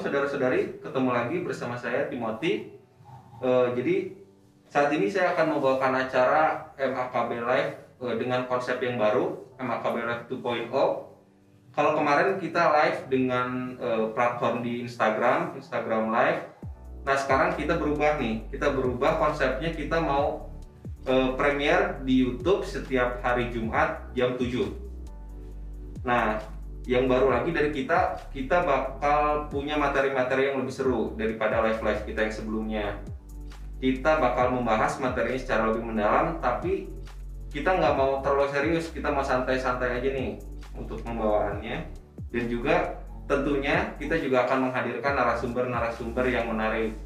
saudara-saudari, ketemu lagi bersama saya Timothy. Eh, jadi saat ini saya akan membawakan acara MAKB Live eh, dengan konsep yang baru, MAKB Live 2.0. Kalau kemarin kita live dengan eh, platform di Instagram, Instagram Live. Nah sekarang kita berubah nih, kita berubah konsepnya kita mau eh, premier di YouTube setiap hari Jumat jam 7. Nah, yang baru lagi dari kita, kita bakal punya materi-materi yang lebih seru daripada live-live kita yang sebelumnya. Kita bakal membahas materinya secara lebih mendalam, tapi kita nggak mau terlalu serius, kita mau santai-santai aja nih untuk pembawaannya. Dan juga tentunya kita juga akan menghadirkan narasumber-narasumber yang menarik.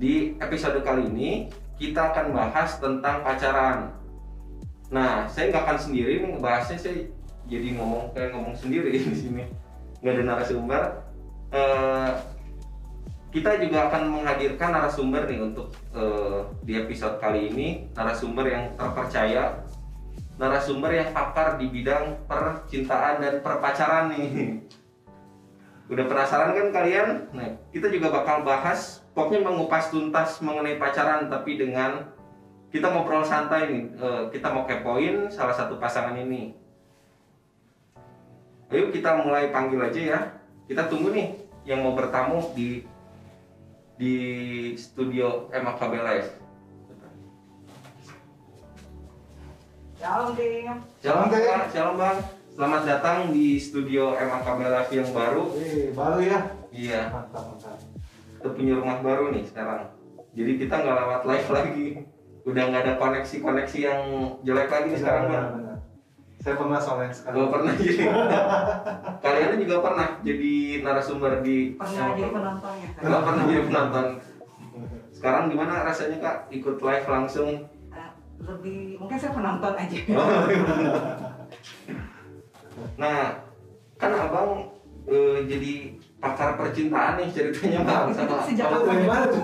Di episode kali ini, kita akan bahas tentang pacaran. Nah, saya nggak akan sendiri nih ngebahasnya, saya jadi ngomong kayak ngomong sendiri di sini. Nggak ada narasumber. Eh, kita juga akan menghadirkan narasumber nih untuk eh, di episode kali ini, narasumber yang terpercaya, narasumber yang pakar di bidang percintaan dan perpacaran nih. Udah penasaran kan kalian? Nah, kita juga bakal bahas, pokoknya mengupas tuntas mengenai pacaran, tapi dengan kita ngobrol santai nih, eh, kita mau kepoin salah satu pasangan ini. Ayo kita mulai panggil aja ya. Kita tunggu nih yang mau bertamu di di studio MAKB Live. Shalom tim. Shalom. Pak, shalom Bang. Selamat datang di studio MAKB Live yang baru. Eh, baru ya? Iya, Mantap, mantap. kita punya rumah baru nih sekarang. Jadi kita nggak lewat live lagi. Udah nggak ada koneksi-koneksi yang jelek lagi nih sekarang benar, benar. Saya pernah soalnya sekali. Gak pernah jadi. Kalian juga pernah jadi narasumber di Pernah jadi penonton ya? Gak pernah jadi penonton. Sekarang gimana rasanya kak ikut live langsung? Eh, lebih mungkin saya penonton aja. Nah, kan abang eh, jadi pakar percintaan nih ceritanya bang sama Sejak Dari mana tuh?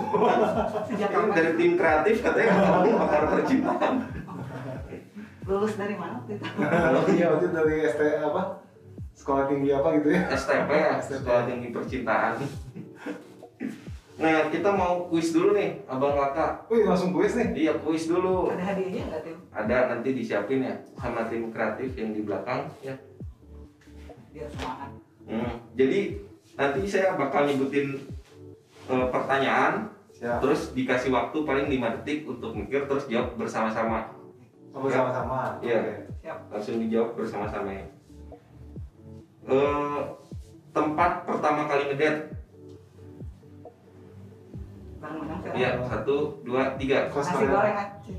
Sejak kapan? dari tim kreatif katanya abang pakar percintaan. Lulus dari mana waktu itu? Iya, itu dari ST apa? Sekolah tinggi apa gitu ya? STP ya, STP. Sekolah Tinggi Percintaan. Nah, kita mau kuis dulu nih, abang kakak. Wih, langsung kuis nih. Iya, kuis dulu. Ada hadiahnya nggak tim? Ada nanti disiapin ya sama tim kreatif yang di belakang ya. Biar semangat. Hmm, jadi nanti saya bakal nyebutin eh, pertanyaan, Siap. terus dikasih waktu paling 5 detik untuk mikir terus jawab bersama-sama. Oh, bersama-sama. Iya. Siap. Langsung dijawab bersama-sama ya. Eh, tempat pertama kali saya. Iya, satu, dua, tiga. Kos Nasi kalian. goreng Aceh.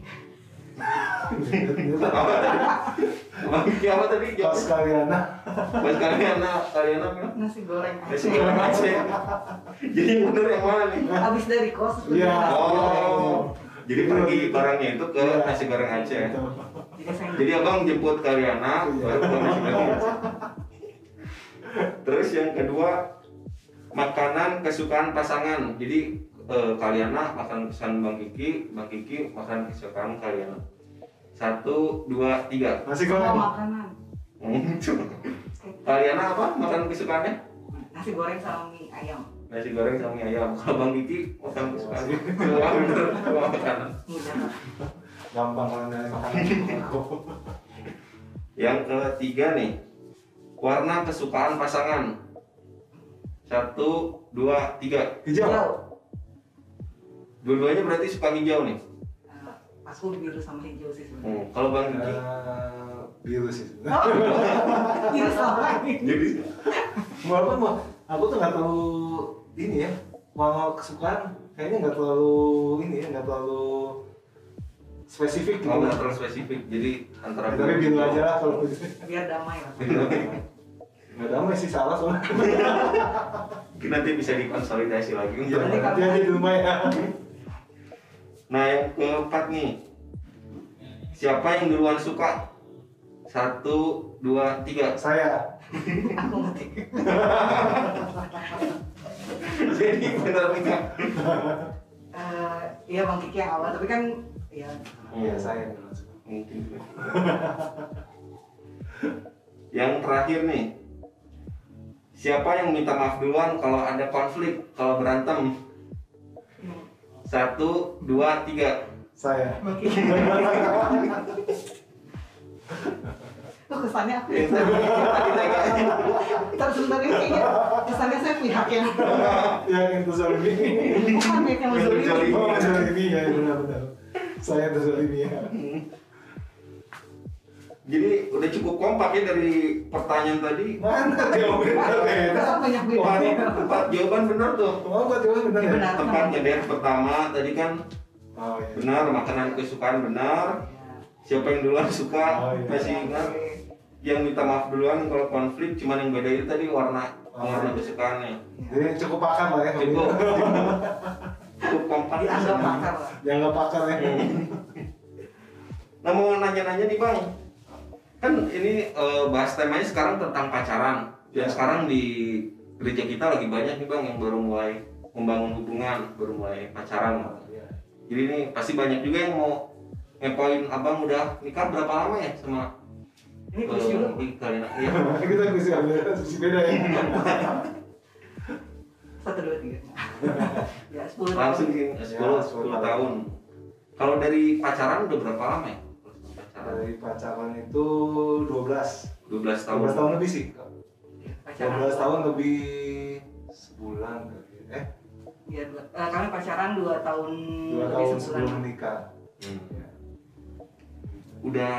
Apa tadi? Kiki apa tadi? Kos Jawab. kalian nah. Buat kalian, kalian apa? Nasi goreng Nasi goreng Aceh. Jadi yang bener yang mana nih? Abis dari kos. Iya. Oh, jadi pergi barangnya itu ke Iya. nasi goreng Aceh. Betul. Jadi abang jemput Karyana, Iya. baru ke nasi goreng Aceh. Terus yang kedua makanan kesukaan pasangan. Jadi eh, Karyana makan kesukaan Bang Kiki, Bang Kiki makan kesukaan Karyana. Satu, dua, tiga. Nasi semua goreng. makanan. Karyana apa makan kesukaannya? Nasi goreng sama mie ayam. Nasi goreng sama mie ayam. Kalau Bang Kiki makan kesukaannya. Makanan. Gampang kalau dari makanan. Yang ketiga nih, warna kesukaan pasangan. Satu, dua, tiga. Hijau. Dua-duanya berarti suka hijau nih. Eh, Aku biru sama hijau sih sebenarnya. Hmm, Kalau Bang Kiki, Eh, biru sih. sebenarnya. Oh, biru sama ini. jadi Walaupun mau, aku tuh nggak terlalu ini ya. Mau kesukaan kayaknya nggak terlalu ini ya, nggak terlalu spesifik gitu. kalau nggak terlalu spesifik, jadi antara Tapi biru aja lah kalau gitu. Biar damai lah. Nggak damai sih salah soalnya. Mungkin nanti bisa dikonsolidasi lagi. Iya, untuk- nanti aja di rumah ya. Nah yang keempat nih, siapa yang duluan suka? Satu, dua, tiga. Saya. Aku. Jadi benar enggak? Eh, Iya Bang Kiki yang awal, tapi kan ya Iya, saya. yang suka. Mungkin. yang terakhir nih, siapa yang minta maaf duluan kalau ada konflik kalau berantem satu dua tiga Saya. Tuh kesannya aku Ya, tadi- tadi tadi. Tapi sebenarnya kayaknya kesannya saya pihak yang Yang itu zalimi. bukan pihak yang Yang menzalimi. Oh, zalimi ya benar-benar. Saya itu zalimi ya. Jadi udah cukup kompak ya dari pertanyaan tadi Mana jawabannya banyak ini beda. tempat jawaban benar tuh Oh, buat jawaban benar ya? Benar. tempatnya deh pertama tadi kan Oh iya. benar makanan kesukaan benar siapa yang duluan suka Oh, iya. masih ingat yang minta maaf duluan kalau konflik cuman yang beda itu tadi warna Oh, warna iya. kesukaannya Jadi cukup pakar lah ya. cukup cukup kompak Dianggap pakar lah. Jangan pakar ya. Nah mau nanya-nanya nih bang, kan ini eh, bahas temanya sekarang tentang pacaran. Dan Ya. sekarang di gereja kita lagi banyak nih bang yang baru mulai membangun hubungan, baru mulai pacaran. Iya. Jadi ini pasti banyak juga yang mau ngepoin abang udah nikah berapa lama ya sama Ini kursi eh, kalian? Iya. Kita bisa beda, bisa beda ya. Satu dua tiga. Ya sepuluh Langsung Ya, 10, 10 10 tahun. Kalau dari pacaran udah berapa lama ya? Dari pacaran itu 12 12 tahun. 12 tahun lebih sih. Pacaran. 12 tahun lebih sebulan kali. Eh, Iya, dua- eh, kami pacaran dua tahun 2 lebih tahun sebulan. sebelum menikah. Hmm. Ya. Udah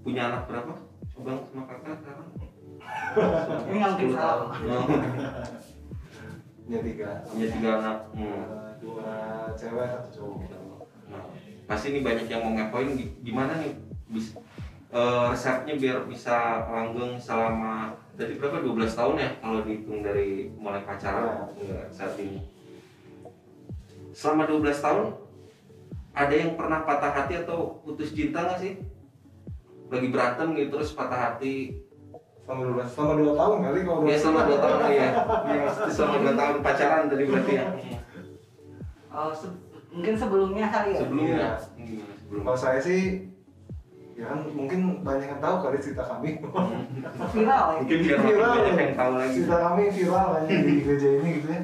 punya anak berapa? Bang sama kakak sekarang? Ini nggak mungkin 10 salah. Oh, Punya tiga. Punya tiga anak. Hmm. Eh, Dua cewek, satu cowok. Nah, pasti nih banyak yang mau ngepoin gi- gimana nih bis eh, resepnya biar bisa langgeng selama dari berapa 12 tahun ya kalau dihitung dari mulai pacaran hingga saat ini. Selama 12 tahun ada yang pernah patah hati atau putus cinta nggak sih? Lagi berantem gitu terus patah hati Selama 12 selama 2 tahun kali kalau Ya selama 2 tahun ya. Iya, maksudnya selama 2 tahun pacaran tadi berarti ya. Oh, se- mungkin sebelumnya kali ya. Sebelumnya. Iya. Hmm, sebelum. Kalau saya sih ya kan mungkin banyak yang tahu kali cerita kami. Viral ya. Mungkin biar Viral. banyak yang tahu lagi. cerita kami viral kan di gereja ini gitu ya.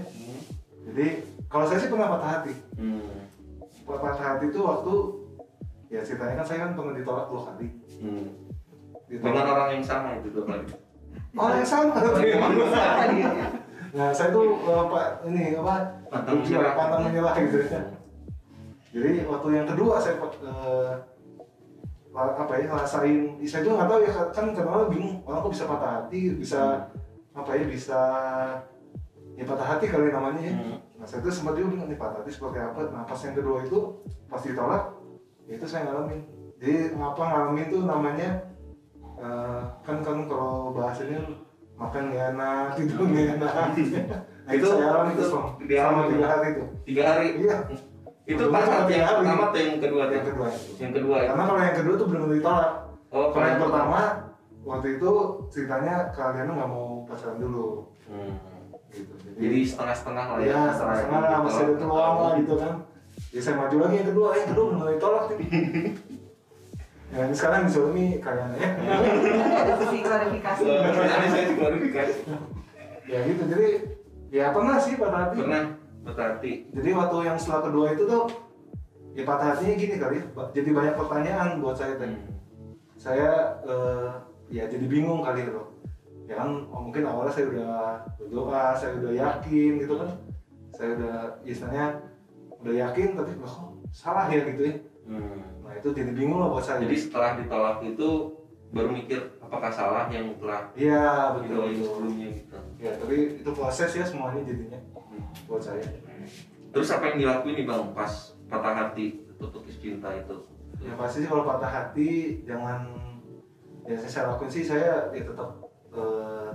Jadi kalau saya sih pernah patah hati. Hmm. Patah hati itu waktu ya ceritanya kan saya kan pernah ditolak dua kali. Hmm. Ditolak. Dengan orang yang sama itu dua kali. Orang yang sama. Dia? Nah saya tuh eh, pak ini apa? Pantang menyerah. Pantang menyerah gitu ya. Jadi waktu yang kedua saya la- apa ya rasain, saya juga nggak tahu ya kan kadang-kadang bingung orang kok bisa patah hati, bisa apa ya bisa ya patah hati kali namanya ya. Hmm. Nah saya tuh sempat juga bingung nih patah hati seperti apa. Nah pas yang kedua itu pas ditolak, ya itu saya ngalamin. Jadi ngapa ngalamin tuh namanya eh, kan kan kalau bahasanya makan nggak enak, tidur nggak enak. Nah, itu Itu- saya alami itu itu selama tiga hari itu. Tiga hari. Iya. Itu pas tiga yang pertama atau yang kedua? Yang kedua. Yang kedua ya. Karena kalau yang kedua tuh belum ditolak. Oh, Kalau yang pertama waktu itu ceritanya kalian nggak mau pacaran dulu. Hmm. Gitu. Jadi setengah-setengah lah ya. ya setengah-setengah lah, masih ada peluang lah gitu kan. Ya saya maju lagi yang kedua, yang kedua belum ditolak nih. ya ini sekarang disuruh nih kalian ya. Ada sisi klarifikasi. Ini saya klarifikasi. ya gitu jadi ya pernah sih hati. Pernah patah hati. Jadi waktu yang setelah kedua itu tuh ya patah hatinya gini kali ya. Jadi banyak pertanyaan buat saya tadi. Hmm. Saya eh, ya jadi bingung kali loh. Ya kan oh, mungkin awalnya saya udah berdoa, saya udah yakin gitu kan. Saya udah istilahnya udah yakin tapi kok salah ya gitu ya. Hmm. Nah itu jadi bingung lah buat saya. Jadi setelah ditolak itu baru mikir apakah salah yang telah Iya betul betul. sebelumnya gitu. Ya tapi itu proses ya semuanya jadinya. Buat saya. Terus apa yang dilakuin nih bang pas patah hati itu putus cinta itu? Ya pasti sih kalau patah hati jangan ya saya, saya lakuin sih saya ya tetap eh,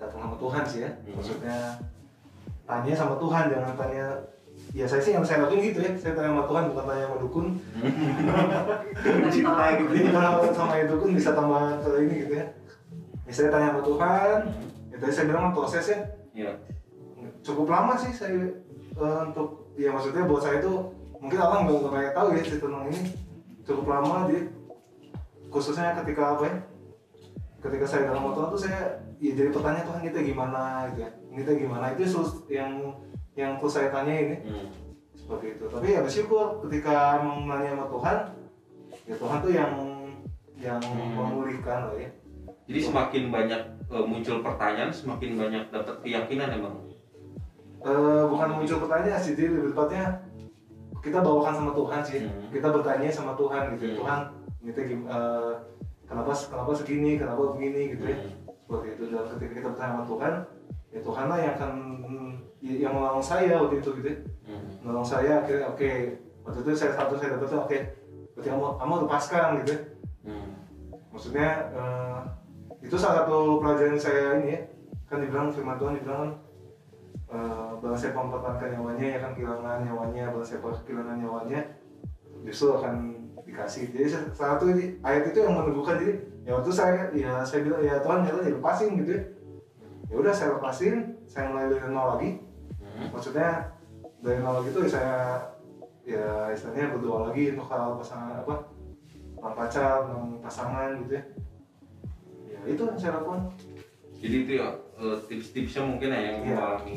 datang sama Tuhan sih ya. Hmm. Maksudnya tanya sama Tuhan jangan tanya ya saya sih yang saya lakuin gitu ya saya tanya sama Tuhan bukan tanya sama dukun cinta gitu. jadi kalau sama yang dukun bisa tambah ini gitu ya ya saya tanya sama Tuhan ya tadi saya bilang kan prosesnya Iya. Cukup lama sih saya eh, untuk ya maksudnya buat saya itu mungkin orang nggak nggak banyak tahu ya cerita tentang ini. Cukup lama jadi khususnya ketika apa ya ketika saya dalam motor tuh saya ya jadi pertanyaan Tuhan kita gimana? Gitu ya. Kita gimana? Itu sus- yang yang terus saya tanya ini Hmm. seperti itu. Tapi ya bersyukur ketika mau nanya sama Tuhan ya Tuhan tuh yang yang Hmm. memulihkan lah ya. Jadi semakin banyak eh, muncul pertanyaan, semakin banyak dapat keyakinan emang. Eh, bukan muncul pertanyaan sih jadi lebih tepatnya kita bawakan sama Tuhan sih Hmm. kita bertanya sama Tuhan gitu ya Hmm. Tuhan kita gim- eh, kenapa kenapa segini kenapa begini gitu ya Hmm. seperti itu dan ketika kita bertanya sama Tuhan ya Tuhan lah yang akan yang menolong saya waktu itu gitu ya Hmm. menolong saya akhirnya oke waktu itu saya satu saya dapat oke berarti kamu kamu lepaskan gitu ya Hmm. maksudnya eh, itu salah satu pelajaran saya ini ya kan dibilang firman Tuhan dibilang kan eh, siapa mempertahankan nyawanya ya kan kehilangan nyawanya barang siapa kehilangan nyawanya justru akan dikasih. Jadi sa- salah satu ini ayat itu yang meneguhkan jadi ya waktu saya ya saya bilang ya Tuhan ya ya lepasin gitu ya. Ya udah saya lepasin saya mulai dari nol lagi. Hmm. maksudnya dari nol lagi ya saya ya istilahnya berdoa lagi untuk hal pasangan apa tentang pacar tentang pasangan gitu ya. Ya itu yang saya lakukan. Jadi itu ya eh, tips-tipsnya mungkin ya yang Iya. mengalami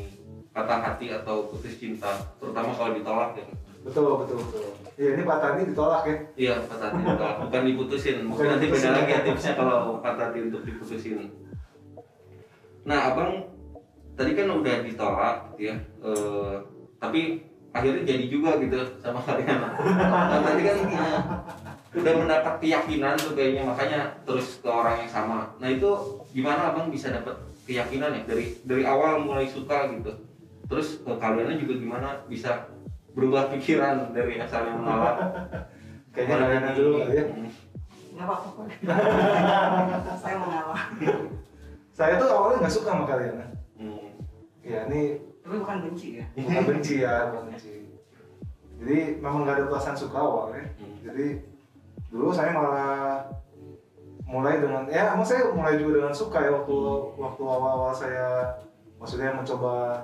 patah hati atau putus cinta, terutama kalau ditolak ya. betul betul betul ya ini Pak Tani ditolak ya Iya, patah hati ditolak, bukan diputusin. Mungkin nanti beda lagi ya tipsnya kalau patah hati untuk diputusin. Nah, abang tadi kan udah ditolak gitu ya, eh, tapi akhirnya jadi juga gitu sama kalian. Nah, tadi kan eh, udah mendapat keyakinan tuh kayaknya makanya terus ke orang yang sama. Nah itu gimana abang bisa dapat keyakinan ya dari dari awal mulai suka gitu. Terus ke kaliannya juga gimana bisa berubah pikiran dari asalnya menolak kayaknya kalian dulu kali ya Hmm. nggak apa-apa kok. saya mengalah saya tuh awalnya nggak suka sama kalian ya. Hmm. ya ini tapi bukan benci ya bukan benci ya bukan benci jadi memang nggak ada perasaan suka awalnya Hmm. jadi dulu saya malah mulai dengan ya emang saya mulai juga dengan suka ya waktu waktu awal-awal saya maksudnya mencoba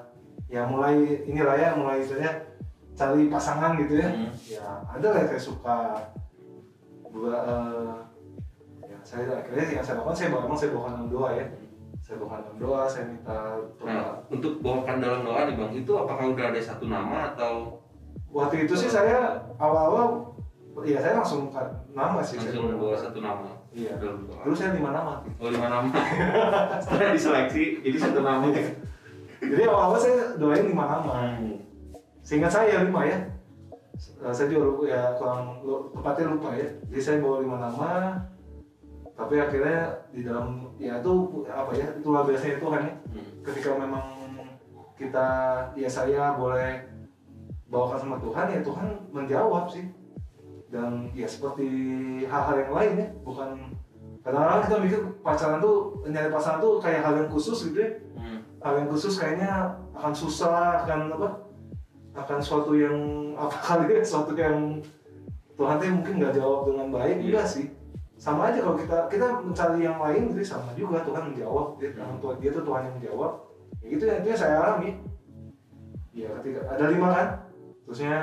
ya mulai inilah ya mulai istilahnya cari pasangan gitu ya. Hmm. ya ada lah yang saya suka. Dua eh, ya saya akhirnya yang saya lakukan saya bawa emang saya bawakan dalam doa ya. Saya bawakan dalam doa saya minta doa. Nah, untuk bawakan dalam doa nih bang, itu apakah udah ada satu nama atau? Waktu itu sih saya awal-awal ya saya langsung nama sih saya langsung bawa. bawa. satu nama. Iya. Dulu saya lima nama. Oh lima nama. Setelah diseleksi, jadi satu nama. jadi awal-awal saya doain lima nama seingat saya lima ya. Eh, saya juga lupa ya kurang tepatnya lupa ya. Jadi saya bawa lima nama tapi akhirnya di dalam ya itu apa ya itulah biasanya Tuhan ya. Hmm. ketika memang kita ya saya boleh bawakan sama Tuhan ya Tuhan menjawab sih. Dan ya seperti hal-hal yang lain ya bukan kadang-kadang kita mikir pacaran tuh nyari pasangan tuh kayak hal yang khusus gitu ya. Hmm. Hal yang khusus kayaknya akan susah akan apa? Akan suatu yang apa kali ya? Suatu yang Tuhan tuh mungkin nggak jawab dengan baik Iya. enggak sih. Sama aja kalau kita kita mencari yang lain jadi sama juga Tuhan menjawab dia Hmm. Tuhan dia tuh Tuhan yang menjawab ya gitu ya itu yang saya alami. Ya ketika ada lima kan? Terusnya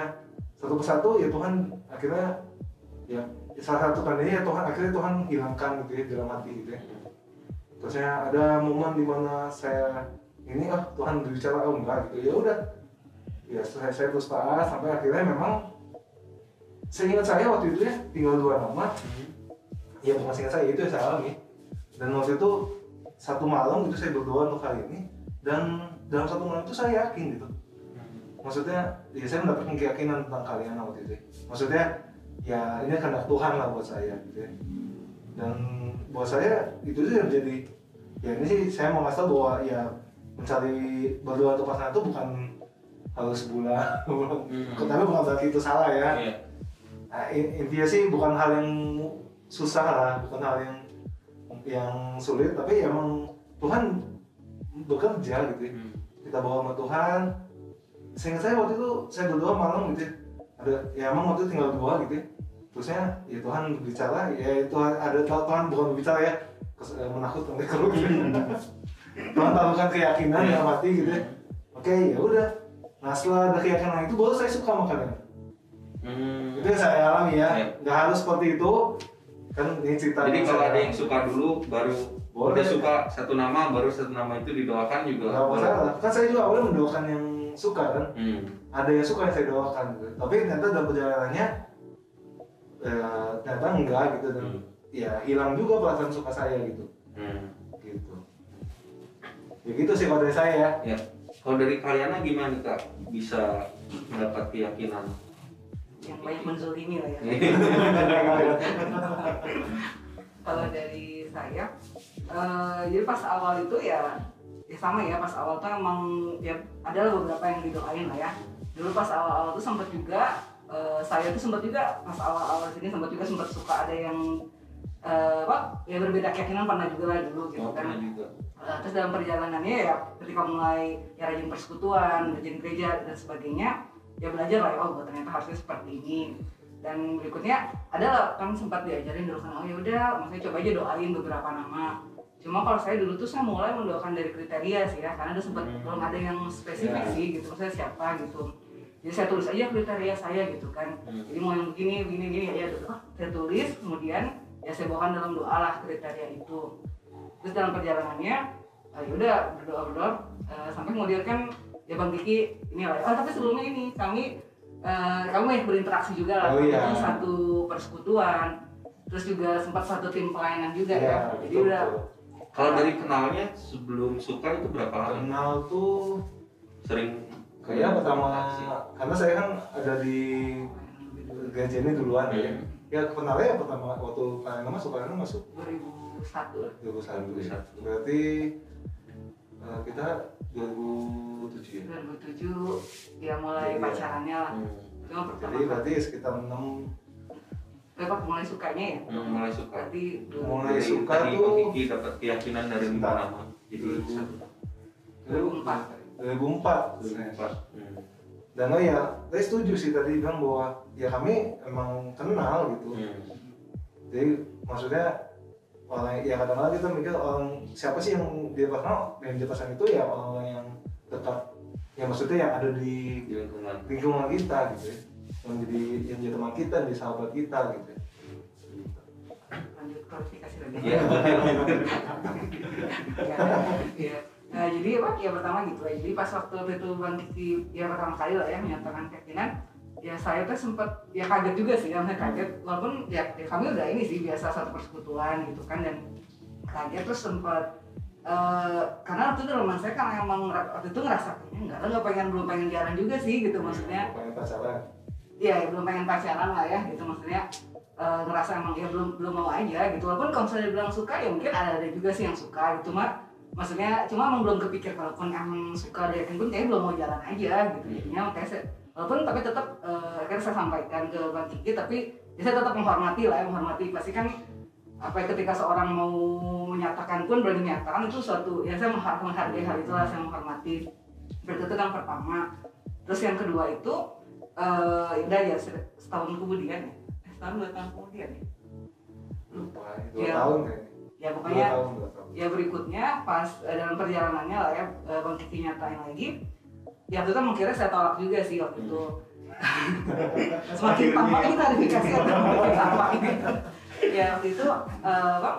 satu persatu ya Tuhan akhirnya ya salah satu tandanya ya Tuhan akhirnya Tuhan hilangkan gitu ya dalam hati gitu ya. Terusnya ada momen di mana saya ini ah Tuhan berbicara oh enggak gitu. Ya udah. Ya saya saya terus taat sampai akhirnya memang seingat saya waktu itu ya tinggal dua nama. Ya bukan seingat saya itu yang saya alami. Dan waktu itu satu malam itu saya berdoa untuk kali ini. Dan dalam satu malam itu saya yakin gitu. Maksudnya ya saya mendapatkan keyakinan tentang kalian waktu itu. Ya. maksudnya ya ini kehendak Tuhan lah buat saya gitu ya. Dan buat saya itu sih yang jadi ya ini sih saya mau ngasih tau bahwa ya mencari berdoa untuk pasangan itu bukan harus sebulan Hmm. tapi bukan berarti itu salah ya Iya. Nah, in- intinya sih bukan hal yang susah lah, bukan hal yang yang sulit, tapi emang Tuhan bekerja gitu ya. Hmm. Kita bawa sama Tuhan. Seingat saya waktu itu saya berdoa malam gitu ya. Ada ya emang waktu itu tinggal dua gitu ya. Terusnya ya Tuhan berbicara, ya Tuhan ada Tuhan bukan berbicara ya eh, menakutkan kalau gitu. Tuhan taruhkan keyakinan dalam hati gitu ya. Oke, ya udah. Nah setelah ada keyakinan itu baru saya suka sama kalian Hmm. itu yang saya alami ya Iya. nggak harus seperti itu kan ini cerita Jadi yang kalau ada yang suka dulu, baru udah suka satu nama baru satu nama itu didoakan juga nggak masalah kan saya juga awalnya mendoakan yang suka kan hmm. ada yang suka yang saya doakan gitu. tapi ternyata dalam perjalanannya eh, ternyata enggak gitu dan Hmm. ya hilang juga perasaan suka saya gitu Hmm. Ya gitu sih kalau dari saya ya. Ya kalau dari kalian gimana nih, kak? Bisa mendapat keyakinan? Yang banyak menzolimi lah ya. Kalau dari saya eh, jadi pas awal itu ya ya sama ya pas awal tuh emang ya ada beberapa yang didoain lah ya. Dulu pas awal-awal tuh sempat juga eh, saya tuh sempat juga pas awal-awal sini sempat juga sempat suka ada yang eh, apa ya berbeda keyakinan pernah juga lah dulu gitu oh, kan juga Uh, terus dalam perjalanannya ya ketika mulai ya rajin persekutuan, rajin gereja dan sebagainya, ya belajar lah ya, oh ternyata harusnya seperti ini. Dan berikutnya adalah kan sempat diajarin dulu kan, oh ya udah, maksudnya coba aja doain beberapa nama. Cuma kalau saya dulu tuh saya mulai mendoakan dari kriteria sih ya, karena ada sempat Hmm. belum ada yang spesifik Ya. sih gitu, maksudnya siapa gitu. Jadi saya tulis aja kriteria saya gitu kan. Hmm. Jadi mau yang begini, begini, begini ya, oh, saya tulis, kemudian ya saya bawakan dalam doa lah kriteria itu. Terus dalam perjalanannya uh, ya udah berdoa berdoa uh, sampai kemudian kan ya bang Kiki ini lah. Oh tapi sebelumnya ini kami uh, kamu yang berinteraksi juga lah. Oh, iya. Kami satu persekutuan. Terus juga sempat satu tim pelayanan juga ya, Iya, jadi betul, udah betul. kalau dari kenalnya sebelum suka itu berapa lama? Kenal tuh sering kayak pertama karena saya kan ada di gereja ini duluan ya. Hmm. Ya kenalnya ya pertama waktu kalian nama suka masuk. 2001 lah 2001 ya. 2001. berarti eh, kita 2007 ya? 2007 ya mulai Iya. pacarannya lah. Hmm. jadi berarti sekitar 6 Bapak mulai sukanya ya? Hmm, mulai suka. Berarti Mulai Dari suka tadi tuh- Kiki dapat keyakinan dari lima Sebentar. nama jadi 2004 2004 2004 hmm. Dan oh ya saya setuju sih tadi bilang bahwa ya kami emang kenal gitu Hmm. jadi maksudnya orang ya kadang-kadang kita mikir orang siapa sih yang dia kenal yang dia pesan itu ya orang yang dekat ya maksudnya yang ada di di lingkungan lingkungan kita gitu ya yang jadi yang jadi teman kita yang jadi sahabat kita gitu ya lanjut klarifikasi lagi Iya. Ya, ya. Nah, jadi apa? Ya pertama gitu ya. Jadi pas waktu itu Bang Kiki ya pertama kali lah ya menyatakan keyakinan, ya saya tuh sempat ya kaget juga sih, ya maksudnya kaget. Walaupun ya, ya kami udah ini sih biasa satu persekutuan gitu kan dan kaget terus sempat eh karena waktu itu teman saya kan emang waktu itu ngerasa kayaknya enggak lah nggak pengen belum pengen jalan juga sih gitu maksudnya pengen pacaran Iya, ya, belum pengen pacaran lah ya, gitu maksudnya eh, ngerasa emang ya belum belum mau aja gitu. Walaupun kalau misalnya bilang suka ya mungkin ada ada juga sih yang suka gitu mah. Maksudnya cuma emang belum kepikir kalaupun emang suka dari pun kayaknya belum mau jalan aja gitu. Jadinya makanya saya, walaupun tapi tetap eh, akhirnya saya sampaikan ke Bang Kiki tapi ya saya tetap menghormati lah, ya, menghormati. Pasti kan apa ya, ketika seorang mau menyatakan pun berani menyatakan itu suatu ya saya mengha- menghargai hal itulah saya menghormati. Berarti itu yang pertama. Terus yang kedua itu eh ya udah ya se- setahun kemudian ya? Eh, setahun dua tahun kemudian ya? Lupa dua Iya. tahun kayaknya ya pokoknya tahun ya berikutnya pas eh, dalam perjalanannya lah ya eh, bang Kiki nyatain lagi ya itu mengira saya tolak juga sih waktu itu. Semakin tampak ini klarifikasi atau semakin tampak ini ya waktu itu eh, bang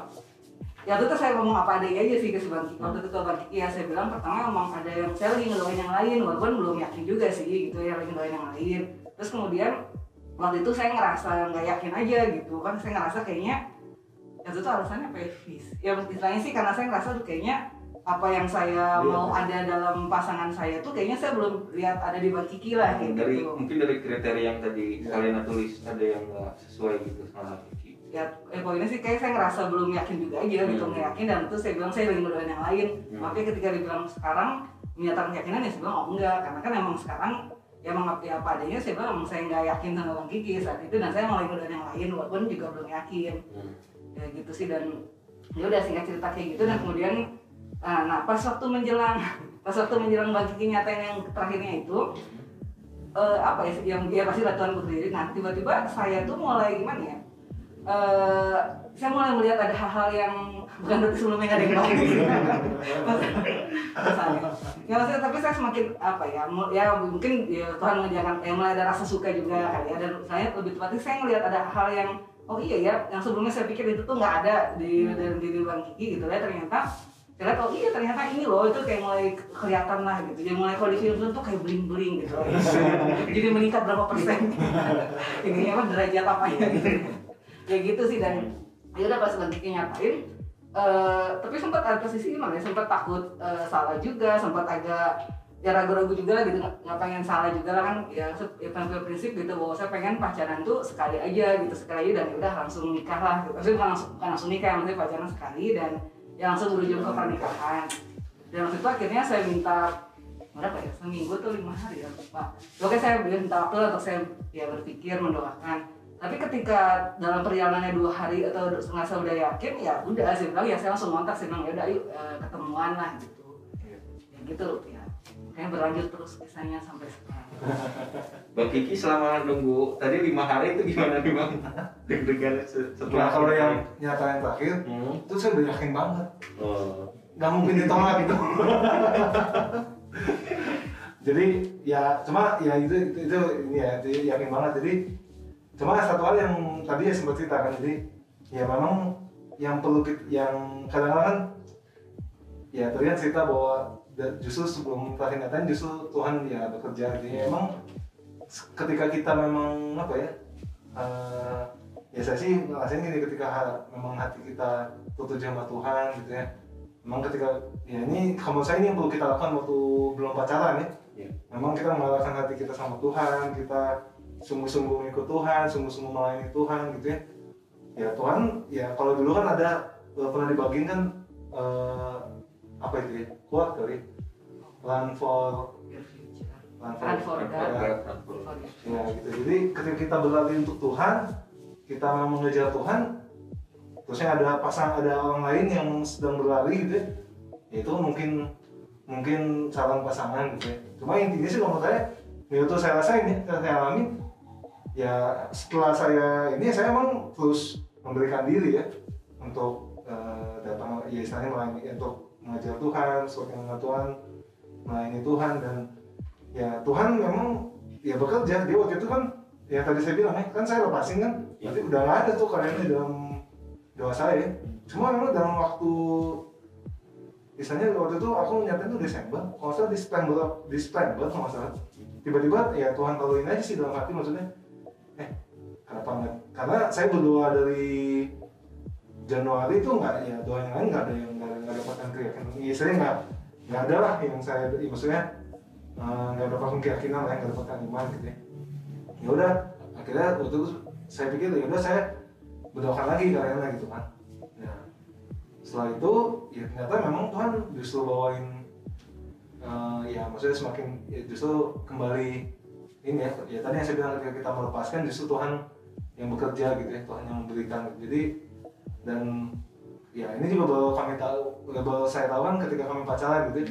ya itu saya ngomong apa adanya aja sih ke si bang Kiki waktu itu bang Kiki ya saya bilang pertama emang ada yang saya lagi ngedoain yang lain walaupun belum yakin juga sih gitu ya lagi ngedoain yang lain. Terus kemudian waktu itu saya ngerasa nggak yakin aja gitu kan saya ngerasa kayaknya ya itu tuh alasannya apa ya ya istilahnya sih karena saya ngerasa tuh kayaknya apa yang saya Iya. mau ada dalam pasangan saya tuh kayaknya saya belum lihat ada di Bang Kiki lah kayak dari gitu mungkin dari kriteria yang tadi Iya. kalian tulis ada yang nggak sesuai gitu sama Kiki ya eh, poinnya sih kayak saya ngerasa belum yakin juga aja gitu Hmm. nggak yakin dan terus saya bilang saya lagi ngedoain yang lain Hmm. makanya ketika dibilang sekarang menyatakan keyakinan ya saya bilang oh enggak karena kan emang sekarang ya emang apa ya apa adanya saya bilang emang saya nggak yakin sama Bang Kiki saat itu dan saya mau lagi ngedoain yang lain walaupun juga belum yakin Hmm. Ya gitu sih dan ya udah singkat cerita kayak gitu dan kemudian ah, nah pas waktu menjelang pas waktu menjelang bang Kiki nyatain yang terakhirnya itu eh, apa ya yang dia pasti latihan berdiri nah tiba-tiba saya tuh mulai gimana ya eh saya mulai melihat ada hal-hal yang bukan berarti sebelumnya nggak ada yang baik Misalnya. ya maksudnya tapi saya semakin apa ya ya mungkin ya Tuhan menjangan yang mulai ada rasa suka juga kali ya dan saya lebih tepatnya saya ngelihat ada hal yang oh iya ya yang sebelumnya saya pikir itu tuh nggak ada di Hmm. dalam diri bang Kiki gitu ya ternyata saya lihat oh iya ternyata ini loh itu kayak mulai kelihatan lah gitu. Jadi mulai kalau di film tuh kayak bling bling gitu jadi meningkat berapa persen. Ini apa derajat apa ya gitu. Ya gitu sih dan ya udah pas bang Kiki nyatain eh, tapi sempat ada posisi gimana ya sempat takut eh, salah juga sempat agak ya ragu-ragu juga lah gitu nggak pengen salah juga lah kan. Ya, se- ya tampil prinsip gitu bahwa saya pengen pacaran tuh sekali aja gitu sekali aja dan ya udah langsung nikah lah gitu. Maksudnya bukan langsung, bukan langsung nikah maksudnya pacaran sekali dan ya langsung berujung ke pernikahan. Dan waktu itu akhirnya saya minta berapa ya seminggu tuh lima hari ya lupa. Oke saya minta waktu untuk saya ya berpikir mendoakan. Tapi ketika dalam perjalanannya dua hari atau setengah saya udah yakin ya udah saya bilang ya saya langsung kontak saya bilang ya udah yuk eh, ketemuan lah gitu. Ya gitu ya kayak berlanjut terus kisahnya sampai sekarang Bang Kiki selama nunggu tadi lima hari itu gimana nih bang? Deg-degan se- setelah Nah kalau yang nyata yang terakhir Hmm. itu saya udah yakin banget Oh. nggak mungkin ditolak gitu jadi ya cuma ya itu itu, itu ini ya itu yakin banget jadi cuma satu hal yang tadi ya sempat cerita kan jadi ya memang yang perlu kita, yang kadang-kadang kan ya tadi kan cerita bahwa justru sebelum kenyataan justru Tuhan ya bekerja. Jadi emang ketika kita memang apa ya eh, ya saya sih ngerasain gini ketika memang hati kita tertuju sama Tuhan gitu ya. Memang ketika ya ini kalau saya ini yang perlu kita lakukan waktu belum pacaran ya. Iya. memang kita mengarahkan hati kita sama Tuhan kita sungguh-sungguh mengikut Tuhan sungguh-sungguh melayani Tuhan gitu ya. Ya Tuhan ya kalau dulu kan ada eh, pernah dibagiin kan eh, apa itu ya kuat kali. Run for run for, Run for God. ya, gitu. Jadi ketika kita berlari untuk Tuhan kita mau mengejar Tuhan terusnya ada pasang ada orang lain yang sedang berlari gitu ya. Ya itu mungkin mungkin calon pasangan gitu ya. Cuma intinya sih kalau menurut saya ya itu saya rasain ya saya, alami. Ya setelah saya ini saya emang terus memberikan diri ya untuk eh, datang ya istilahnya melayani untuk mengajar Tuhan sesuai dengan Tuhan melayani Tuhan dan ya Tuhan memang ya bekerja. Dia waktu itu kan ya tadi saya bilang ya kan saya lepasin kan? Ya. berarti udah nggak ada tuh karyanya dalam doa saya. Cuma memang dalam waktu misalnya waktu itu aku nyatain tuh Desember kalau salah di September di September kalau salah. Tiba-tiba ya Tuhan taruhin aja sih dalam hati maksudnya. Eh kenapa nggak? Karena saya berdoa dari Januari itu nggak ya doa yang lain nggak ada yang nggak dapatkan keyakinan. Iya saya nggak nggak ada lah yang saya ya, maksudnya eh, nggak dapatkan keyakinan lah nggak dapatkan iman gitu ya. Ya udah akhirnya waktu itu saya pikir ya udah saya berdoakan lagi karena gitu kan. Nah setelah itu ya ternyata memang Tuhan justru bawain eh, ya maksudnya semakin ya justru kembali ini ya ya tadi yang saya bilang ketika kita melepaskan justru Tuhan yang bekerja gitu ya Tuhan yang memberikan. Jadi dan ya ini juga baru kami tahu baru saya tahu kan ketika kami pacaran gitu ya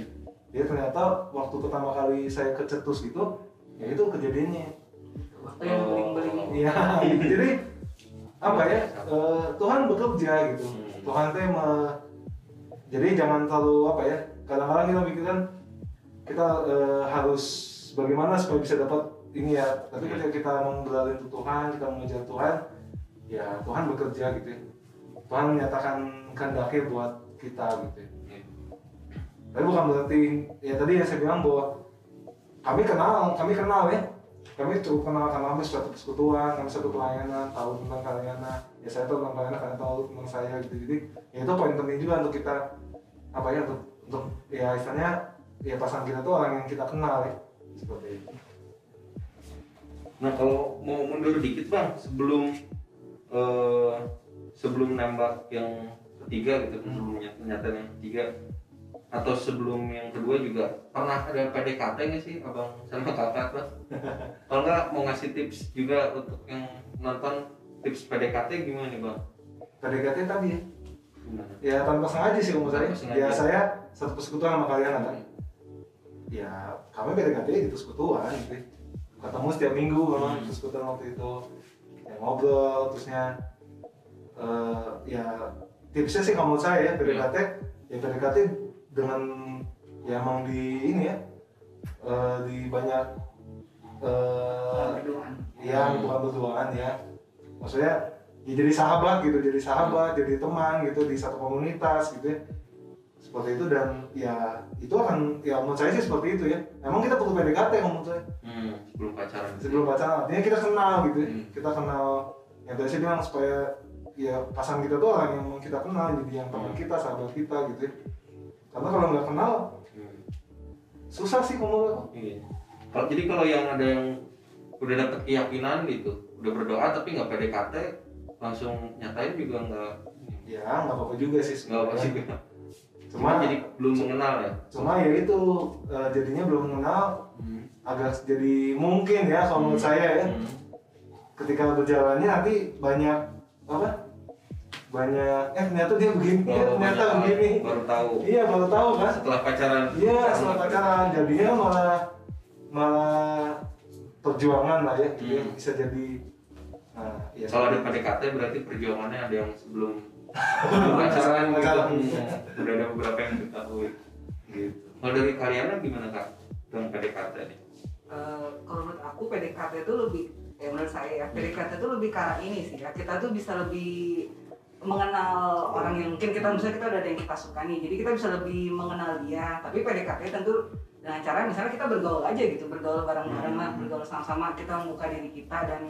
dia ternyata waktu pertama kali saya kecetus gitu ya itu kejadiannya waktu yang beling-beling Iya, gitu. jadi apa ya? eh, Tuhan bekerja gitu. Hmm. Tuhan teh me- jadi jangan terlalu apa ya? Kadang-kadang kita pikirkan kita eh, harus bagaimana supaya bisa dapat ini ya. Tapi ketika kita untuk Tuhan, kita mengejar Tuhan, ya Tuhan bekerja gitu. ya. Tuhan menyatakan kehendaknya buat kita gitu. ya. Tapi bukan berarti ya tadi yang saya bilang bahwa kami kenal, kami kenal ya. Kami cukup kenal karena kami suatu persekutuan, kami satu pelayanan, tahu tentang pelayanan. Ya saya tahu tentang pelayanan, kalian tahu tentang saya gitu. Jadi ya itu poin penting juga untuk kita apa ya untuk untuk ya istilahnya ya pasangan kita tuh orang yang kita kenal ya seperti itu. Nah kalau mau mundur dikit bang, sebelum eh, sebelum nembak yang ketiga gitu, sebelumnya pernyataan yang ketiga atau sebelum yang kedua juga pernah ada PDKT nggak sih abang sama kakak bang? Kalau nggak mau ngasih tips juga untuk yang nonton tips PDKT gimana nih bang? PDKT tadi ya, Gimana? ya tanpa sengaja sih umur saya. Ya saya satu persekutuan sama kalian kan. Ya kami PDKT gitu persekutuan gitu. Ketemu setiap minggu memang Hmm. persekutuan waktu itu. Ya, ngobrol terusnya eh, ya tipsnya sih kalau menurut saya ya PDKT. Ya PDKT dengan ya emang di ini ya eh, di banyak eh, berduaan. yang Hmm. bukan berduaan ya. Maksudnya ya jadi sahabat gitu jadi sahabat jadi teman gitu di satu komunitas gitu ya. Seperti itu dan ya itu akan ya menurut saya sih seperti itu ya. Emang kita perlu PDKT menurut saya. Hmm, sebelum pacaran. Sebelum pacaran artinya kita kenal gitu ya. Hmm. kita kenal yang tadi saya bilang supaya ya pasangan kita tuh orang yang mau kita kenal jadi yang teman Hmm. kita sahabat kita gitu ya karena kalau nggak kenal Hmm, susah sih aku iya. kalau jadi kalau yang ada yang udah dapet keyakinan gitu udah berdoa tapi nggak PDKT langsung nyatain juga nggak ya nggak apa-apa juga sih nggak apa sih sebenarnya. cuma cuma jadi belum mengenal ya cuma ya itu eh, jadinya belum mengenal Hmm. agak jadi mungkin ya kalau menurut saya ya Hmm. ketika berjalannya nanti banyak apa banyak. Eh ternyata dia begini ya, Baru ternyata begini. baru tahu. Iya baru tahu kan? Setelah pacaran. Iya setelah pacaran. Jadinya malah malah perjuangan lah ya. Hmm. bisa jadi nah ya kalau ada PDKT berarti perjuangannya ada yang sebelum pacaran gitu. Hmm. udah ada beberapa yang diketahui. Gitu. Kalau dari kalian gimana kak dengan PDKT nih Eh, kalau menurut aku PDKT itu lebih ya menurut saya ya PDKT itu lebih ke arah ini sih ya. Kita tuh bisa lebih mengenal orang yang mungkin kita misalnya kita udah ada yang kita suka nih jadi kita bisa lebih mengenal dia. Tapi PDKT tentu dengan cara misalnya kita bergaul aja gitu bergaul bareng-bareng lah bergaul sama-sama kita membuka diri kita dan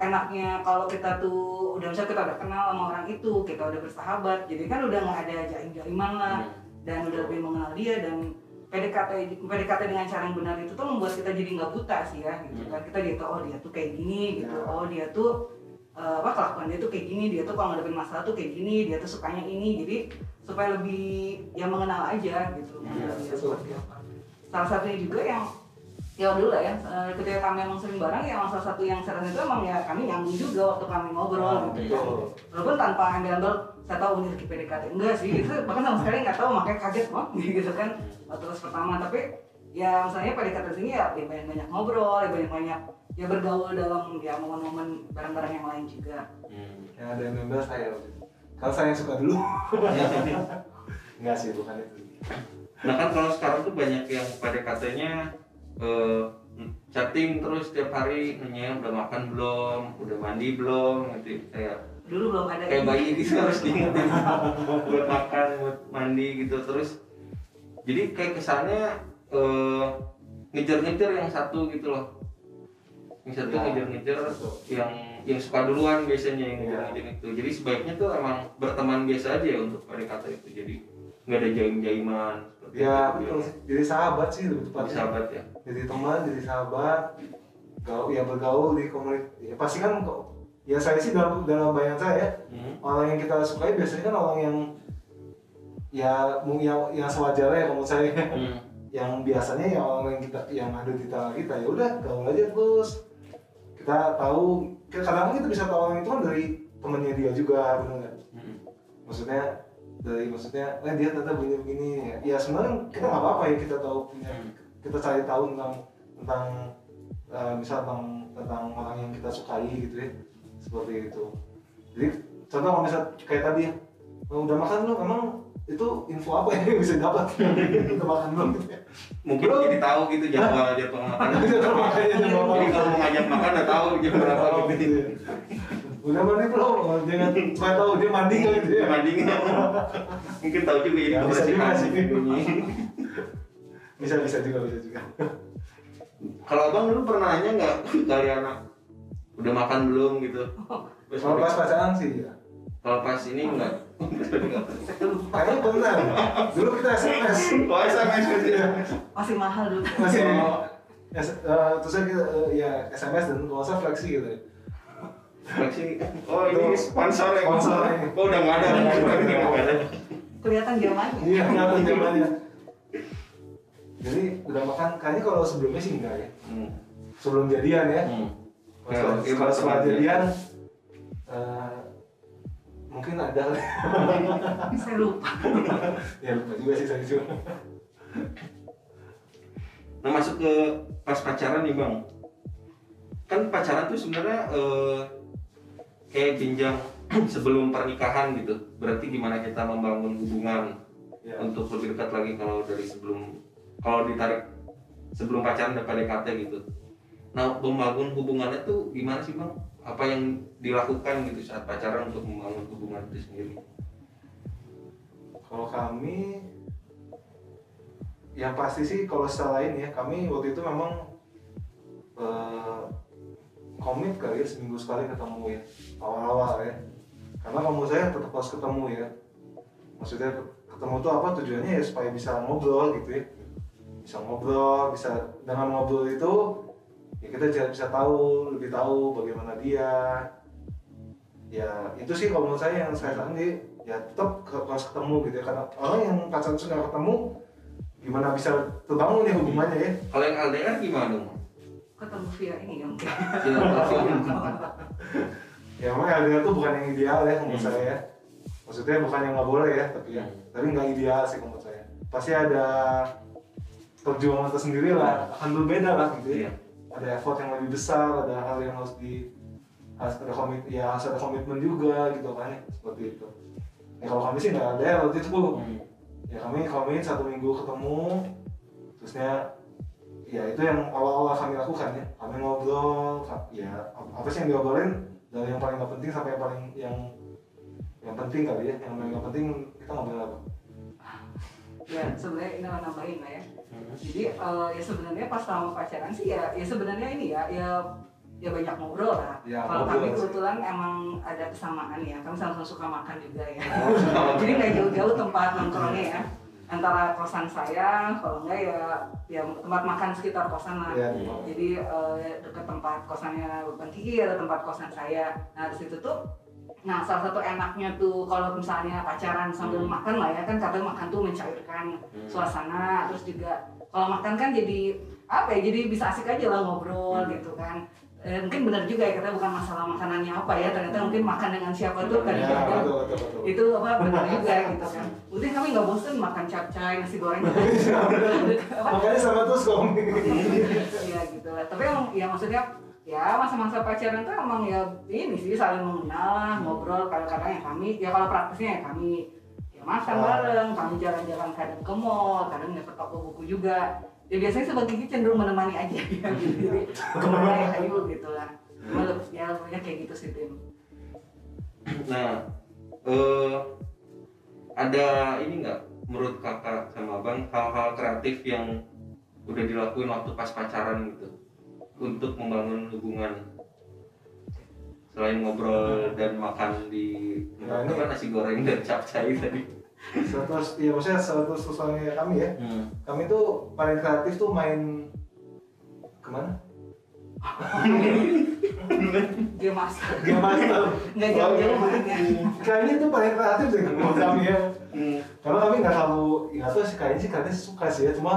enaknya kalau kita tuh udah misalnya kita udah kenal sama orang itu kita udah bersahabat jadi kan udah nggak ada jaim-jaiman lah dan udah lebih mengenal dia dan PDKT PDKT dengan cara yang benar itu tuh membuat kita jadi nggak buta sih ya gitu kan. Kita dia tahu oh dia tuh kayak gini gitu. Ya. oh dia tuh apa kelakuan dia tuh kayak gini dia tuh kalau ngadepin masalah tuh kayak gini dia tuh sukanya ini jadi supaya lebih ya mengenal aja gitu. Ya, salah satunya juga yang ya dulu lah ya eh, ketika kami emang sering bareng ya salah satu yang saya rasa itu emang ya kami nyambung juga waktu kami ngobrol gitu. kan betul walaupun tanpa ambil-ambil saya tahu ini lagi PDKT enggak sih itu bahkan sama sekali nggak tahu makanya kaget kok gitu kan waktu tes pertama. Tapi ya misalnya PDKT sini ya ya banyak-banyak ngobrol ya banyak-banyak ya bergaul dalam ya momen-momen bareng-bareng yang lain juga Hmm. yang ada yang saya waktu itu. kalau saya yang suka dulu enggak sih bukan itu Nah kan kalau sekarang tuh banyak yang PDKT-nya eh, chatting terus setiap hari nanya udah makan belum, udah mandi belum, gitu kayak dulu belum ada kayak ini. bayi gitu harus diingetin buat makan, buat mandi gitu terus. Jadi kayak kesannya eh, ngejar-ngejar yang satu gitu loh. Yang satu Ya, ngejar-ngejar yang yang suka duluan biasanya yang Ya. ngejar-ngejar itu. Jadi sebaiknya tuh emang berteman biasa aja ya untuk PDKT itu. Jadi nggak ada jaim-jaiman. seperti ya betul sih jadi sahabat sih lebih Jadi tepatnya sahabat ya. jadi teman jadi sahabat gaul ya bergaul di komunitas ya pasti kan kok ya saya sih dalam dalam bayangan saya Hmm. orang yang kita sukai biasanya kan orang yang ya yang yang sewajarnya ya menurut saya Hmm. Yang biasanya ya orang yang kita yang ada di tengah kita ya udah gaul aja terus kita tahu kadang kita bisa tahu orang itu kan dari temennya dia juga benar nggak? Hmm. maksudnya dari maksudnya eh dia ternyata begini begini. Ya, ya sebenarnya kita nggak apa-apa ya kita tahu punya Hmm. kita cari tahu tentang tentang eh, misal tentang tentang orang yang kita sukai gitu ya seperti itu. Jadi contoh kalau misal kayak tadi ya "Oh, udah makan belum? Emang itu info apa yang bisa dapat udah makan belum Mungkin Belum. jadi tahu gitu jadwal jadwal makan. Jadi kalau mau ngajak makan udah tahu jam berapa gitu. gitu ya. udah mandi belum Oh, jangan supaya tahu dia mandi nggak gitu ya Mandi? Mungkin tahu juga jadi Ya, bisa juga sih. bisa bisa juga bisa juga Kalau abang dulu pernah nanya nggak kali anak udah makan belum gitu? Kalau pas pacaran sih ya kalau pas ini enggak. Kayaknya pernah dulu kita SMS Oh SMS gitu ya. masih mahal dulu masih S- eh, terus kita eh, ya SMS dan kalau saya fleksi gitu ya Fleksi. Oh ini sponsor ya. Sponsor ini. Oh udah nggak ada. Ada. kelihatan zamannya iya kenapa zamannya jadi udah makan kayaknya kalau sebelumnya sih enggak ya Hmm. sebelum jadian ya Hmm. kalau Kayak kalau setelah ya. jadian eh, mungkin ada lah. saya lupa ya lupa juga sih saya juga Nah masuk ke pas pacaran nih bang, kan pacaran tuh sebenarnya eh, kayak jenjang sebelum pernikahan gitu. Berarti gimana kita membangun hubungan ya. untuk lebih dekat lagi kalau dari sebelum kalau ditarik sebelum pacaran dan PDKT gitu. nah membangun hubungannya tuh gimana sih bang apa yang dilakukan gitu saat pacaran untuk membangun hubungan itu sendiri? Kalau kami yang pasti sih kalau secara lain ya kami waktu itu memang eh, komit kali ya seminggu sekali ketemu ya awal-awal ya. Karena kamu saya tetap harus ketemu ya. Maksudnya ketemu tuh apa? Tujuannya ya supaya bisa ngobrol gitu ya. Bisa ngobrol bisa dengan ngobrol itu ya kita bisa, bisa tahu lebih tahu bagaimana dia. Ya itu sih kalau menurut saya yang saya tadi ya tetap ke- harus ketemu gitu ya. Karena orang yang pacaran sudah ketemu gimana bisa terbangun ya hubungannya ya? Kalau yang LDR gimana dong? Ketemu via ini ya mungkin ya memang LDR tuh bukan yang ideal ya menurut Hmm. saya. Ya maksudnya bukan yang nggak boleh ya tapi ya Hmm. tapi nggak ideal sih menurut saya. Pasti ada perjuangan tersendiri lah akan berbeda lah gitu ya. Iya. Ada effort yang lebih besar ada hal yang harus di harus ada komit ya harus ada komitmen juga gitu kan seperti itu ya kalau kami sih nggak ada ya waktu itu Bu. Hmm. ya kami kami satu minggu ketemu terusnya ya itu yang awal-awal kami lakukan ya kami ngobrol ya ap- apa sih yang diobrolin dari yang paling nggak penting sampai yang paling yang yang penting kali ya yang paling nggak penting kita ngobrol apa ya sebenarnya ini nambahin lah ya. Hmm. jadi eh, ya sebenarnya pas sama pacaran sih ya ya sebenarnya ini ya ya ya banyak ngobrol lah. Ya, kalau kami kebetulan emang ada kesamaan ya kami sama-sama suka makan juga ya. Oh, jadi nggak jauh-jauh tempat nongkrongnya ya. Antara kosan saya kalau enggak ya ya tempat makan sekitar kosan lah. Ya jadi eh, dekat tempat kosannya Bang Kiki ada tempat kosan saya. Nah di situ tuh nah salah satu enaknya tuh kalau misalnya pacaran sambil Hmm. makan lah ya kan kadang makan tuh mencairkan Hmm. suasana terus juga kalau makan kan jadi apa ya jadi bisa asik aja lah ngobrol Hmm. gitu kan Eh, mungkin benar juga ya kita bukan masalah makanannya apa ya ternyata mungkin makan dengan siapa tuh ya betul betul betul itu apa benar juga gitu kan mungkin kami nggak bosen makan capcay nasi goreng gitu. makanya sama terus kami Iya gitu lah. Tapi emang ya maksudnya ya masa-masa pacaran tuh emang ya ini sih saling mengenal lah, ngobrol kadang-kadang ya kami ya kalau praktisnya ya kami ya makan Ah. bareng, kami jalan-jalan kadang ke mall, kadang ya ke toko buku juga. Ya biasanya sebagai Kiki cenderung menemani aja ya gitu. Jadi ke mana ya ayo gitu lah. Cuma lebih- ya lebihnya kayak gitu sih Tim. Nah, eh, ada ini nggak menurut kakak sama abang hal-hal kreatif yang udah dilakuin waktu pas pacaran gitu untuk membangun hubungan selain ngobrol dan makan di Ya, ini- apa nasi goreng dan capcay tadi. Seratus, ya maksudnya seratus personilnya kami ya Hmm. kami tuh paling kreatif tuh main ke mana? Dia masak. Game Master Nggak jauh-jauh mainnya. Kayaknya itu paling kreatif deh menurut kami ya Hmm. Karena kami nggak selalu, nggak tahu sih kayaknya sih kayaknya suka sih ya Cuma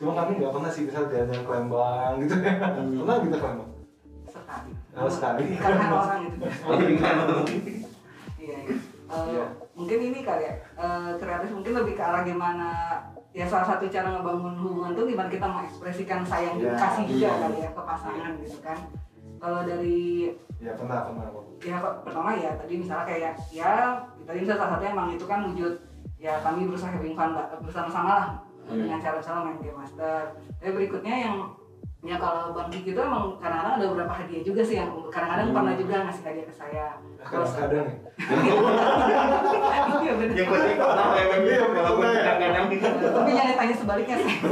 Cuma kami nggak pernah sih bisa jalan-jalan ke Lembang gitu ya Hmm. Pernah kita ke Lembang? Sekali. Oh, sekali. Karena orang itu. Oh, gimana? Iya, iya. Eh, Iya. mungkin ini kali ya eh, kreatif mungkin lebih ke arah gimana ya salah satu cara ngebangun hubungan tuh gimana kita mengekspresikan sayang Iya. kasih juga Iya. kali ya ke pasangan gitu kan kalau dari Ya pernah, pernah kok ya kok pertama ya tadi misalnya kayak ya tadi misalnya salah satunya emang itu kan wujud ya kami berusaha having fun bersama-sama lah Hmm. dengan cara misalnya main game master tapi berikutnya yang ya kalau bang Kiki itu emang kadang-kadang ada beberapa hadiah juga sih yang kadang-kadang Hmm. pernah juga ngasih hadiah ke saya terus Kadang-kadang ya iya bener Yang penting pernah emang walaupun pernah ya. kadang-kadang tapi jangan ditanya sebaliknya sih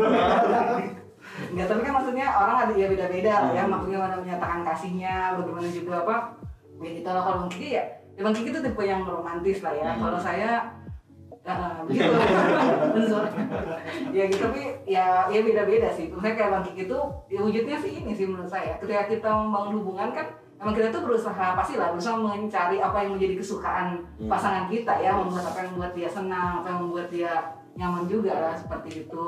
Enggak, tapi kan maksudnya orang ada ya beda-beda lah ya Hmm. maksudnya mana menyatakan kasihnya bagaimana juga apa ya gitu lah kalau Bang Kiki ya ya Bang Kiki itu tipe yang romantis lah ya Hmm. kalau saya begitu Benzor. ya gitu tapi ya ya beda-beda sih. Maksudnya kayak Bang Kiki itu ya wujudnya sih ini sih menurut saya. Ketika kita membangun hubungan kan emang kita tuh berusaha pasti lah berusaha mencari apa yang menjadi kesukaan Hmm. pasangan kita ya. Membuat apa yang membuat dia senang apa yang membuat dia nyaman juga lah seperti itu.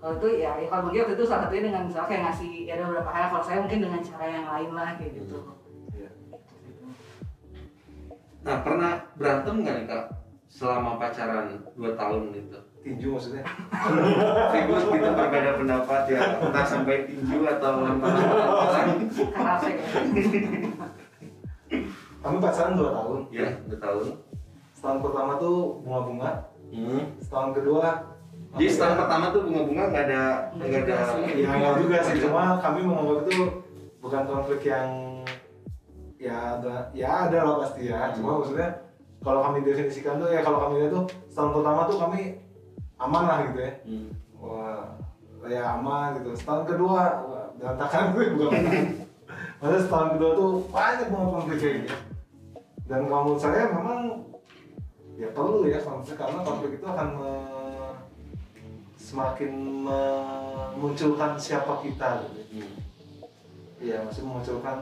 Kalau itu ya, ya kalau bagi waktu itu salah satunya dengan misalnya kayak ngasih ya ada beberapa hal. Kalau saya mungkin dengan cara yang lain lah kayak gitu. Iya. Nah, pernah berantem nggak nih kak selama pacaran 2 tahun gitu? Tinju maksudnya? Ribut gitu berbeda pendapat ya, entah sampai tinju atau saya Kami pacaran 2 tahun? Ya, 2 tahun. Setahun pertama tuh bunga-bunga. Hmm. Setahun kedua Jadi setahun pertama tuh bunga-bunga nggak ada Nggak ada. ya nggak juga sih. Cuma kami menganggap itu bukan konflik yang ya ada ya ada lah pasti ya. Cuma maksudnya kalau kami definisikan tuh ya kalau kami lihat tuh setahun pertama tuh kami aman lah gitu ya Hmm. wah ya aman gitu setahun kedua berantakan gue bukan Maksudnya setahun kedua tuh banyak banget konflik kayak gitu dan kalau menurut saya memang ya perlu ya konflik karena konflik itu akan me- semakin memunculkan siapa kita gitu Hmm. Iya, masih memunculkan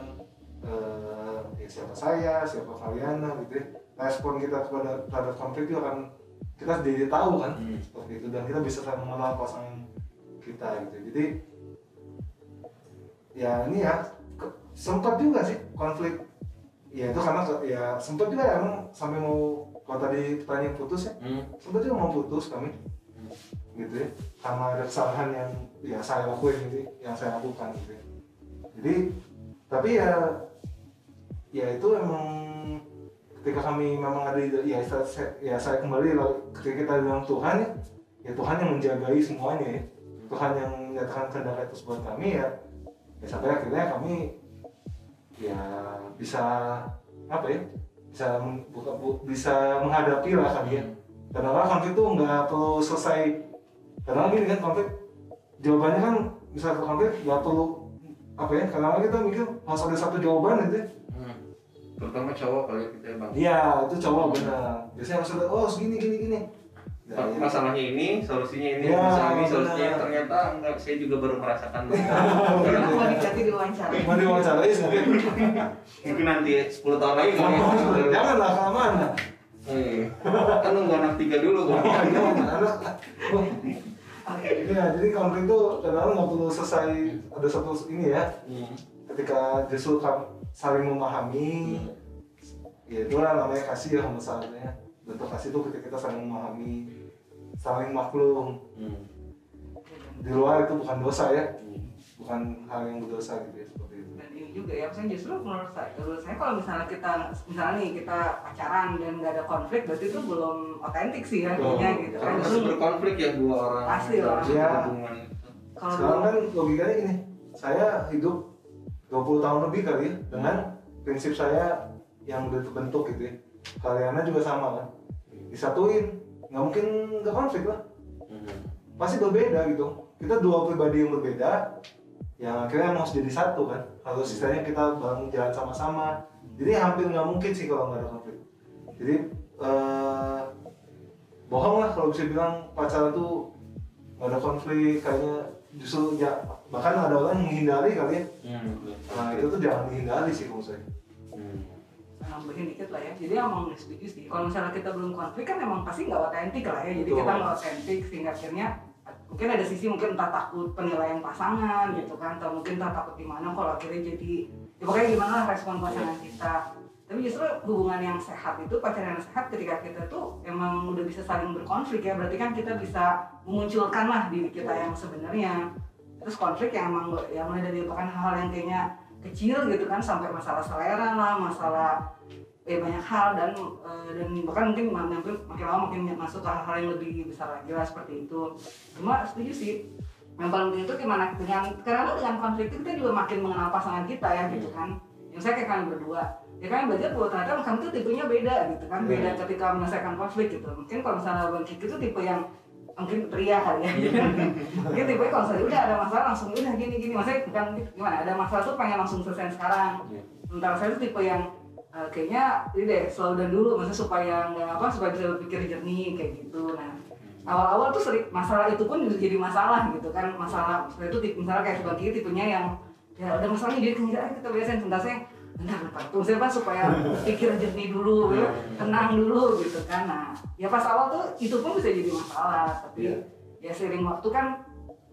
eh, ya siapa saya, siapa kalian lah gitu ya. Respon kita kepada terhadap konflik itu akan kita jadi tahu kan Hmm. seperti itu dan kita bisa mengenal pasangan kita gitu. Jadi ya ini ya sempat juga sih konflik. Ya itu karena ya sempat juga ya emang sampai mau kalau tadi pertanyaan putus ya Hmm. sempat juga mau putus kami gitu ya karena ada kesalahan yang ya saya lakuin gitu yang saya lakukan gitu ya. jadi tapi ya ya itu emang ketika kami memang ada ya saya, ya saya kembali ketika kita bilang Tuhan ya ya Tuhan yang menjagai semuanya ya Tuhan yang menyatakan kehendak itu buat kami ya ya sampai akhirnya kami ya bisa apa ya bisa buka, bu- bisa menghadapi lah kali ya karena konflik itu nggak perlu selesai karena gini kan konflik jawabannya kan ke konflik nggak perlu apa ya karena kita mikir harus ada satu jawaban gitu ya. Terutama cowok kali ya kita bang. iya itu cowok benar biasanya harus ada oh segini gini gini Nah, ya. Masalahnya ini, solusinya ini, Ya, masalah ini, solusinya benar. ternyata enggak. Saya juga baru merasakan. Karena mau dikasih diwawancara. mau diwawancarai mungkin Mungkin nanti 10 tahun lagi ya. janganlah kelamaan lah Eh, kan nunggu anak tiga dulu oh, kan. jangan anak oh, iya jadi konflik itu kadang-kadang nggak perlu selesai ada satu ini ya Hmm. ketika justru saling memahami ya itulah namanya kasih ya misalnya bentuk kasih itu ketika kita saling memahami saling maklum Hmm. di luar itu bukan dosa ya Hmm. bukan hal yang berdosa gitu ya seperti itu dan ini juga ya misalnya justru menurut saya menurut saya kalau misalnya kita misalnya nih kita pacaran dan nggak ada konflik berarti itu belum otentik sih ya kayaknya gitu kan justru berkonflik ya dua orang. Pasti lah. hubungan itu. kalau sekarang kan logikanya gini saya hidup 20 tahun lebih kali ya dengan prinsip saya yang udah terbentuk gitu ya. Kaliannya juga sama kan. Disatuin nggak mungkin nggak konflik lah. Hmm. pasti berbeda gitu. Kita dua pribadi yang berbeda yang akhirnya harus jadi satu kan. Harus istilahnya kita bangun jalan sama-sama. Jadi hampir nggak mungkin sih kalau nggak ada konflik. Jadi eh, bohong lah kalau bisa bilang pacaran tuh nggak ada konflik kayaknya justru ya bahkan ada orang yang menghindari kali ya. Hmm. nah itu tuh jangan dihindari sih menurut saya. Hmm. nambahin dikit lah ya. Jadi emang setuju sih. Kalau misalnya kita belum konflik kan emang pasti nggak otentik lah ya. Jadi Betul. kita nggak otentik sehingga akhirnya mungkin ada sisi mungkin entah takut penilaian pasangan gitu kan atau mungkin entah takut gimana kalau akhirnya jadi ya pokoknya gimana lah respon pasangan kita tapi justru hubungan yang sehat itu pacaran yang sehat ketika kita tuh emang udah bisa saling berkonflik ya. Berarti kan kita bisa memunculkan lah diri kita yang sebenarnya. Terus konflik yang emang yang mulai dari bahkan hal-hal yang kayaknya kecil gitu kan sampai masalah selera lah masalah eh banyak hal dan eh, dan bahkan mungkin makin makin lama makin masuk ke hal-hal yang lebih besar lagi lah seperti itu. Cuma setuju sih yang paling penting itu gimana dengan karena dengan konflik itu kita juga makin mengenal pasangan kita ya gitu kan. Yang saya kayak kalian berdua ya kan belajar bahwa ternyata kamu tuh tipenya beda gitu kan beda ketika menyelesaikan konflik gitu. Mungkin kalau misalnya bang Kiki itu tipe yang mungkin pria kali ya. Mungkin tipe kalau misalnya udah ada masalah langsung udah gini gini. Maksudnya bukan gimana ada masalah tuh pengen langsung selesai sekarang. Iya. sementara saya tuh tipe yang eh, kayaknya ini deh slow down dulu. Maksudnya supaya nggak apa supaya bisa berpikir jernih kayak gitu. Nah awal-awal tuh sering masalah itu pun jadi masalah gitu kan masalah. Seperti itu tipe misalnya kayak sebagai tipenya yang ya ada masalah nih dia kerja kita biasain sebentar saya bentar bentar tuh saya pas supaya pikir jernih dulu ya, tenang dulu gitu kan. Nah ya pas awal tuh itu pun bisa jadi masalah tapi Iya. ya seiring waktu kan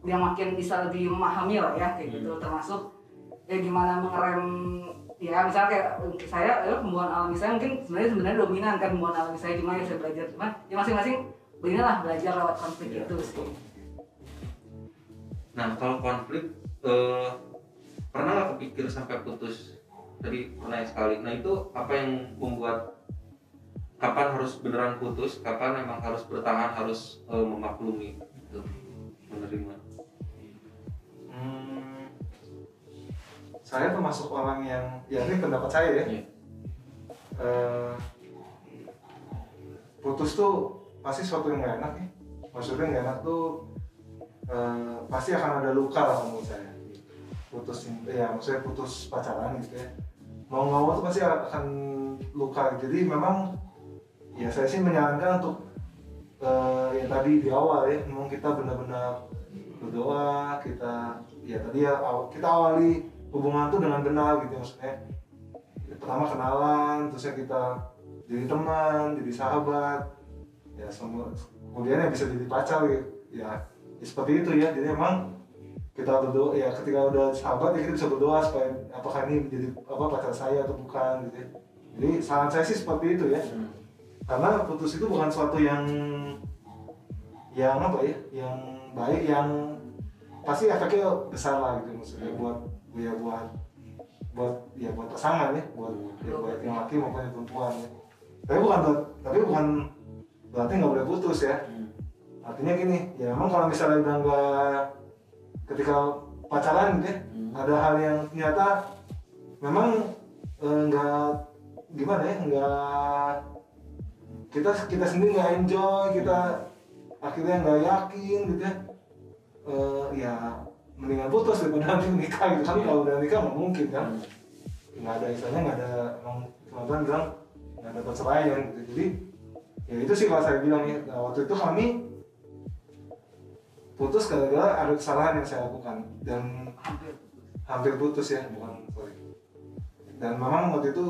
dia makin bisa lebih memahami lah ya kayak gitu. Termasuk ya gimana mengerem ya misalnya kayak untuk saya ya, pembuahan alami saya mungkin sebenarnya sebenarnya dominan kan pembuahan alami saya cuma ya saya belajar. Cuma ya masing-masing beginilah belajar lewat konflik Iya. itu sih. Nah kalau konflik eh, pernah nggak kepikir sampai putus? Tadi pernah sekali. Nah itu apa yang membuat kapan harus beneran putus, kapan emang harus bertahan, harus eh, memaklumi? Gitu. menerima Hmm, saya termasuk orang yang ya ini pendapat saya ya Iya. Eh, putus tuh pasti suatu yang gak enak ya maksudnya gak enak tuh eh, pasti akan ada luka lah menurut saya putus ya maksudnya putus pacaran gitu ya mau nggak mau tuh pasti akan luka. Jadi memang ya saya sih menyarankan untuk eh, yang tadi di awal ya memang kita benar-benar berdoa kita ya tadi ya kita awali hubungan tuh dengan benar gitu maksudnya. Pertama kenalan terusnya kita jadi teman jadi sahabat. Ya semua kemudian ya bisa jadi pacar ya, ya, ya seperti itu ya. Jadi emang kita berdoa ya ketika udah sahabat ya kita bisa berdoa supaya apakah ini menjadi apa pacar saya atau bukan gitu ya. jadi saran saya sih seperti itu ya. Karena putus itu bukan suatu yang yang apa ya yang baik yang pasti efeknya besar lah gitu maksudnya buat ya buat buat ya buat pasangan ya buat ya buat yang laki maupun yang perempuan ya. Tapi bukan tapi bukan berarti nggak boleh putus ya. Artinya gini ya emang kalau misalnya udah nggak ketika pacaran gitu ya ada hal yang ternyata memang eh, nggak gimana ya nggak kita kita sendiri nggak enjoy kita akhirnya nggak yakin gitu ya. Eh, ya mendingan putus daripada nanti nikah gitu. Kan kalau udah nikah nggak mungkin kan. Nggak ada istilahnya nggak ada emang teman-teman bilang nggak ada perceraian gitu. Jadi ya itu sih kalau saya bilang ya nah, waktu itu kami putus gara-gara ada kesalahan yang saya lakukan. Dan hampir putus ya bukan sorry. Dan memang waktu itu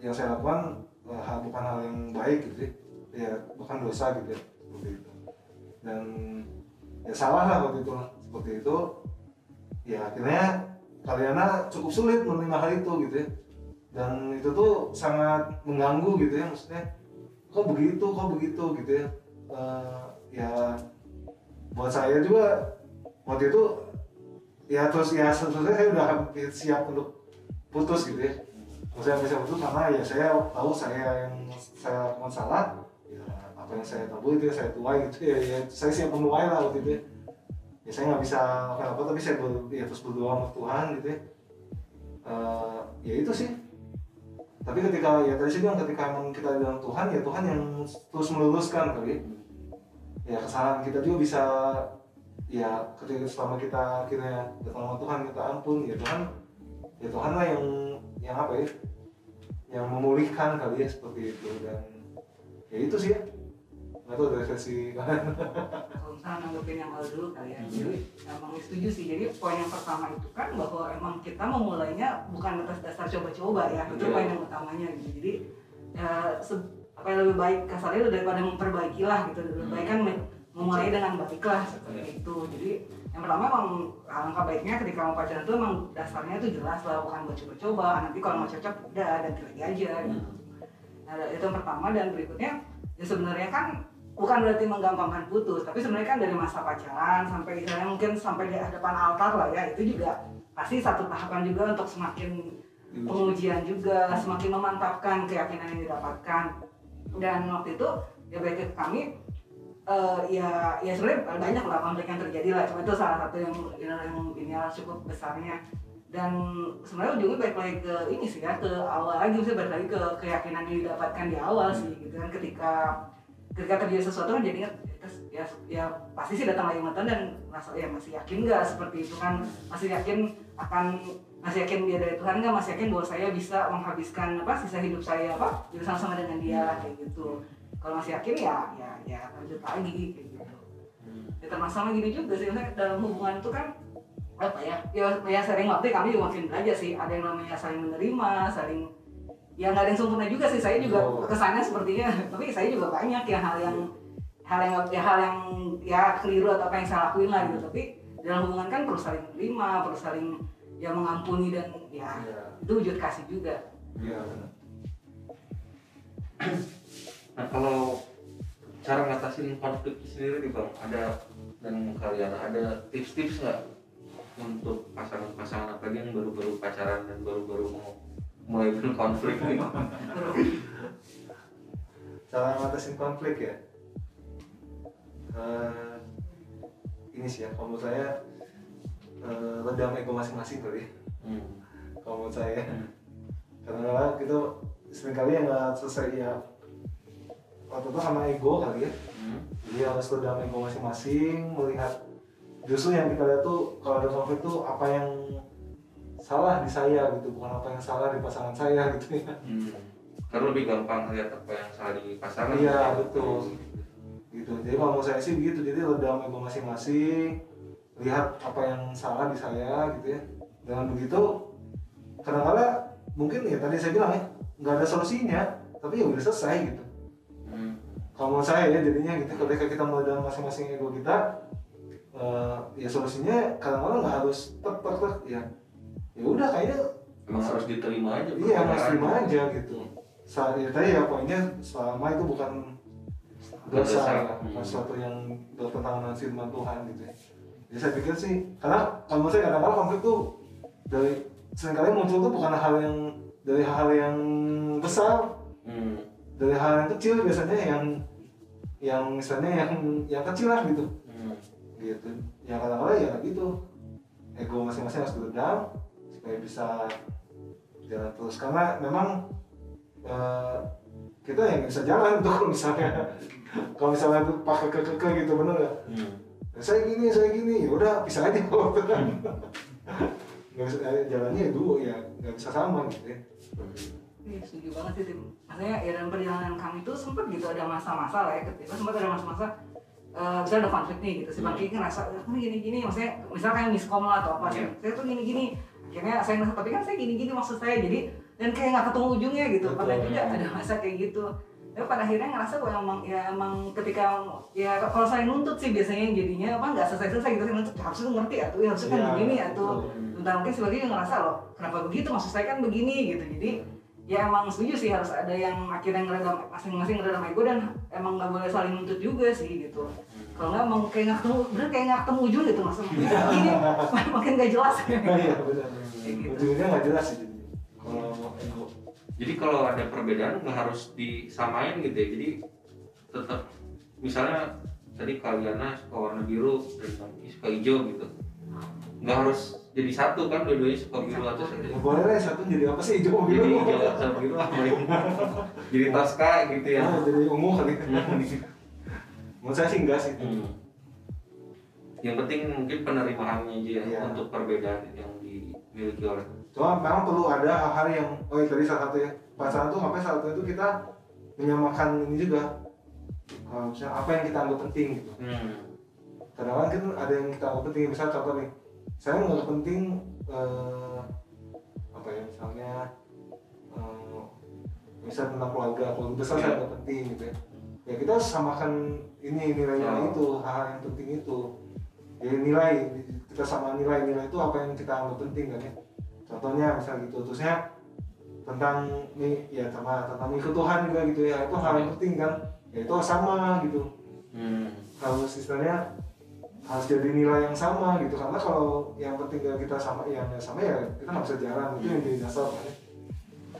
yang saya lakukan eh, hal- bukan hal yang baik gitu ya. Ya bukan dosa gitu ya seperti itu. Dan ya salah lah waktu itu seperti itu ya akhirnya kaliana cukup sulit menerima hal itu gitu ya. Dan itu tuh sangat mengganggu gitu ya maksudnya kok begitu kok begitu? gitu ya. Eh, ya buat saya juga waktu itu ya terus ya sebetulnya saya udah siap untuk putus gitu ya. Maksudnya bisa putus karena ya saya tahu saya yang saya lakukan salah ya apa yang saya tahu itu ya saya tuai gitu ya, ya saya siap menuai lah waktu itu ya, ya saya nggak bisa apa apa tapi saya ber, ya terus berdoa sama Tuhan gitu ya. Eh, ya itu sih. Tapi ketika ya tadi sih bilang ketika kita dalam Tuhan ya Tuhan yang terus meluruskan kali. ya. Ya kesalahan kita juga bisa ya ketika selama kita akhirnya datang sama Tuhan kita ampun ya Tuhan ya Tuhan lah yang yang apa ya yang memulihkan kali ya seperti itu. Dan ya itu sih ya. Nggak tahu dari versi kalian. Kalau misalnya nanggepin yang awal dulu kali ya jadi emang setuju sih. Jadi poin yang pertama itu kan bahwa emang kita memulainya bukan atas dasar coba-coba ya itu Betul. poin yang utamanya gitu. Jadi ya, apa yang lebih baik. Kasarnya daripada memperbaiki lah gitu. Lebih baik kan me- memulai dengan baik lah seperti itu. Jadi yang pertama emang alangkah baiknya ketika mau pacaran itu emang dasarnya itu jelas lah bukan buat coba-coba. Nanti kalau mau cocok udah ganti lagi aja gitu. Nah, itu yang pertama. Dan berikutnya ya sebenarnya kan bukan berarti menggampangkan putus, tapi sebenarnya kan dari masa pacaran sampai istilahnya mungkin sampai di hadapan altar lah ya, itu juga pasti satu tahapan juga untuk semakin pengujian juga, semakin memantapkan keyakinan yang didapatkan. Dan waktu itu ya baik ke kami eh, ya ya sebenarnya banyak lah konflik yang terjadi lah, cuma itu salah satu yang yang, yang ini lah cukup besarnya. Dan sebenarnya ujungnya balik lagi ke ini sih ya ke awal lagi. Sih balik lagi ke keyakinan yang didapatkan di awal sih gitu kan. Ketika ketika terjadi sesuatu kan jadinya ya ya pasti sih datang lagi mantan dan merasa ya masih yakin nggak seperti itu kan? Masih yakin akan masih yakin dia dari Tuhan nggak? Masih yakin bahwa saya bisa menghabiskan apa sisa hidup saya apa bersama-sama dengan dia kayak gitu. Kalau masih yakin ya ya ya lanjut lagi kayak gitu. Ya termasuk gini juga sih maksudnya dalam hubungan itu kan apa ya ya, ya sering waktu kami juga makin belajar sih ada yang namanya saling menerima saling ya nggak ada yang sempurna juga sih saya juga Oh. kesannya sepertinya tapi saya juga banyak ya hal yang hal yang ya hal yang ya keliru atau apa yang saya lakuin lah gitu. Tapi dalam hubungan kan perlu saling menerima perlu saling ya mengampuni dan ya ya itu wujud kasih juga. Ya Nah kalau cara ngatasin konflik sendiri nih bang, ada dan kalian ada tips-tips nggak untuk pasangan-pasangan apalagi yang baru-baru pacaran dan baru-baru mau mulai berkonflik nih? cara ngatasin konflik ya? Eh, ini sih ya kalau menurut saya eh, redam ego masing-masing kali ya. Hmm. kalau menurut saya Hmm. karena kita sering kali yang nggak selesai ya waktu itu sama ego kali ya Hmm. jadi harus redam ego masing-masing melihat justru yang kita lihat tuh kalau ada konflik tuh apa yang salah di saya gitu bukan apa yang salah di pasangan saya gitu ya Hmm. Karena lebih gampang lihat apa yang salah di pasangan. Iya, Ya. betul. gitu jadi kalau mau saya sih begitu jadi redam ego masing-masing lihat apa yang salah di saya gitu ya dengan begitu kadang-kadang mungkin ya tadi saya bilang ya nggak ada solusinya tapi ya udah selesai gitu Hmm. kalau menurut saya ya jadinya gitu ketika kita meredam masing-masing ego kita eh, ya solusinya kadang-kadang nggak harus tek tek tek ya ya udah kayaknya Emang harus diterima aja. iya harus perbedaan. terima aja gitu saat ya tadi ya poinnya selama itu bukan dosa bukan sesuatu yang bertentangan dengan firman Tuhan gitu ya jadi saya pikir sih karena kalau menurut saya kadang-kadang konflik tuh dari sering kali muncul tuh bukan hal yang dari hal yang besar. Hmm. dari hal yang kecil biasanya yang yang misalnya yang yang kecil lah gitu. Hmm. gitu. Yang kadang-kadang ya gitu. Ego masing-masing harus diredam supaya bisa jalan terus. Karena memang eh, kita yang bisa jalan tuh misalnya. Kalau misalnya tuh pakai ke ke gitu bener nggak? Hmm. Saya gini saya gini. Ya udah bisa aja. Nggak bisa eh, jalannya ya dua ya nggak bisa sama gitu ya. Iya, setuju banget sih tim. Maksudnya ya dalam perjalanan kami itu sempat gitu ada masa-masa lah ya. Ketika sempat ada masa-masa eh misalnya ada konflik nih gitu. Si Bang Kiki ngerasa "Ah, ini gini-gini maksudnya misalnya kayak miskom lah atau apa Iya. saya tuh gini-gini. Akhirnya saya ngerasa tapi kan saya gini-gini maksud saya jadi dan kayak nggak ketemu ujungnya gitu. Betul. pernah juga ada masa kayak gitu tapi pada akhirnya ngerasa bahwa emang ya emang ketika ya kalau saya nuntut sih biasanya jadinya apa nggak selesai-selesai gitu saya nuntut "Ya, harusnya ngerti ya tuh ya harusnya kan Iya, begini ya tuh. Bentar mungkin sebagian yang ngerasa loh kenapa begitu? Maksud saya kan begini gitu. Jadi ya emang setuju sih harus ada yang akhirnya ngeredam masing-masing ngeredam ego dan emang nggak boleh saling nuntut juga sih gitu. Kalau nggak emang kayak nggak ketemu bener kayak nggak ketemu ujung gitu maksudnya ini makin nggak jelas. Iya gitu. ujungnya nggak jelas sih kalau ego Jadi kalau ada perbedaan nggak harus disamain gitu ya. Jadi tetap misalnya tadi kaliana suka warna biru dan Is suka hijau gitu. Nggak harus jadi satu kan dua-duanya suka biru atau satu. boleh lah satu jadi apa sih hijau Jadi biru hijau atau biru apa? Jadi Tosca gitu ya. Ah, jadi ungu kali menurut saya sih enggak sih Hmm. Yang penting mungkin penerimaannya aja ya Iya. untuk perbedaan yang dimiliki oleh cuma memang perlu ada hal-hal yang oh ya tadi salah satu ya. Pacaran tuh sampai saat itu kita menyamakan ini juga. Misalnya apa yang kita anggap penting gitu. Hmm. kadang-kadang kan ada yang kita anggap penting. Misalnya contoh nih saya nggak penting eh, apa ya misalnya eh, misal tentang keluarga keluarga besar Iya. saya nggak penting gitu ya. Ya kita harus samakan ini nilainya Oh. itu hal-hal yang penting itu. Ya nilai kita sama nilai-nilai itu apa yang kita anggap penting kan ya contohnya misal gitu. Terusnya tentang nih ya sama tentang ikut Tuhan juga gitu ya. Itu hal yang penting kan. Ya itu sama gitu. Hmm. harus istilahnya harus jadi nilai yang sama gitu. Karena kalau yang penting gak kita sama yang sama ya kita nggak bisa jalan. Itu yang jadi dasar. Kan ya.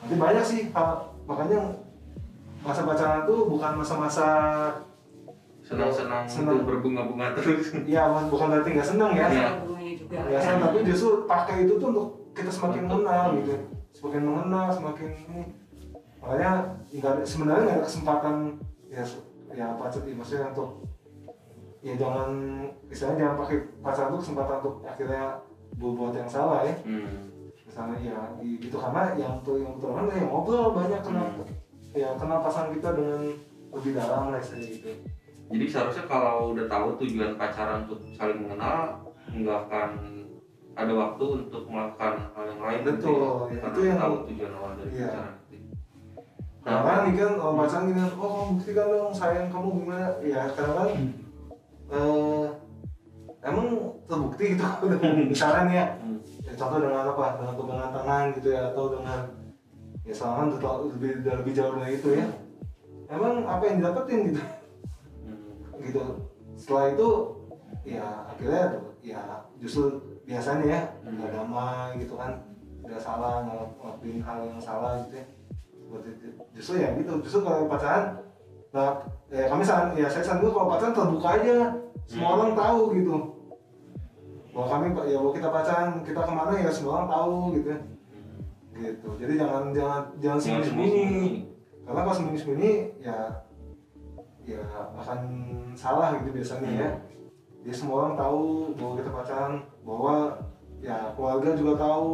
nanti banyak sih hal- makanya masa pacaran tuh bukan masa-masa Senang-senang Senang. itu berbunga-bunga terus. ya bukan berarti nggak seneng ya. Ya ya senang tapi justru pakai itu tuh untuk kita semakin mengenal gitu. Semakin mengenal semakin ini. Makanya nggak ada- sebenarnya nggak ada kesempatan ya ya pacar ya, maksudnya untuk ya jangan istilahnya jangan pakai pacaran itu kesempatan untuk akhirnya berbuat yang salah ya. Hmm. misalnya ya gitu. Karena yang tuh yang betul kan ya ngobrol banyak kenal Hmm. ya kenal pasangan kita dengan lebih dalam lah istilahnya gitu. Jadi seharusnya kalau udah tahu tujuan pacaran untuk saling mengenal, nggak akan ada waktu untuk melakukan hal yang lain. Betul, ya. ya, Karena itu yang- tahu tujuan awal dari Iya. pacaran. itu. Nah, kan nih kan kalau pacaran gini, oh kamu buktikan dong sayang kamu gimana? Ya kadang kan eh, emang terbukti gitu nih ya, Hmm. ya, contoh dengan apa? Dengan pegangan tangan gitu ya atau dengan ya selama lebih lebih jauh dari itu ya. Emang apa yang didapetin gitu? Hmm. gitu. Setelah itu ya akhirnya ya justru biasanya ya Hmm. nggak damai gitu kan, udah salah ngel- ngelakuin hal yang salah gitu ya. Justru ya gitu. Justru kalau pacaran Nah, ya kami saran, ya saya saran dulu kalau pacaran terbuka aja, semua Hmm. orang tahu gitu. bahwa kami ya bahwa kita pacaran kita ke mana ya semua orang tahu gitu gitu jadi jangan jangan jangan sembunyi sembunyi karena kalau sembunyi sembunyi ya ya akan salah gitu biasanya ya jadi semua orang tahu bahwa kita pacaran bahwa ya keluarga juga tahu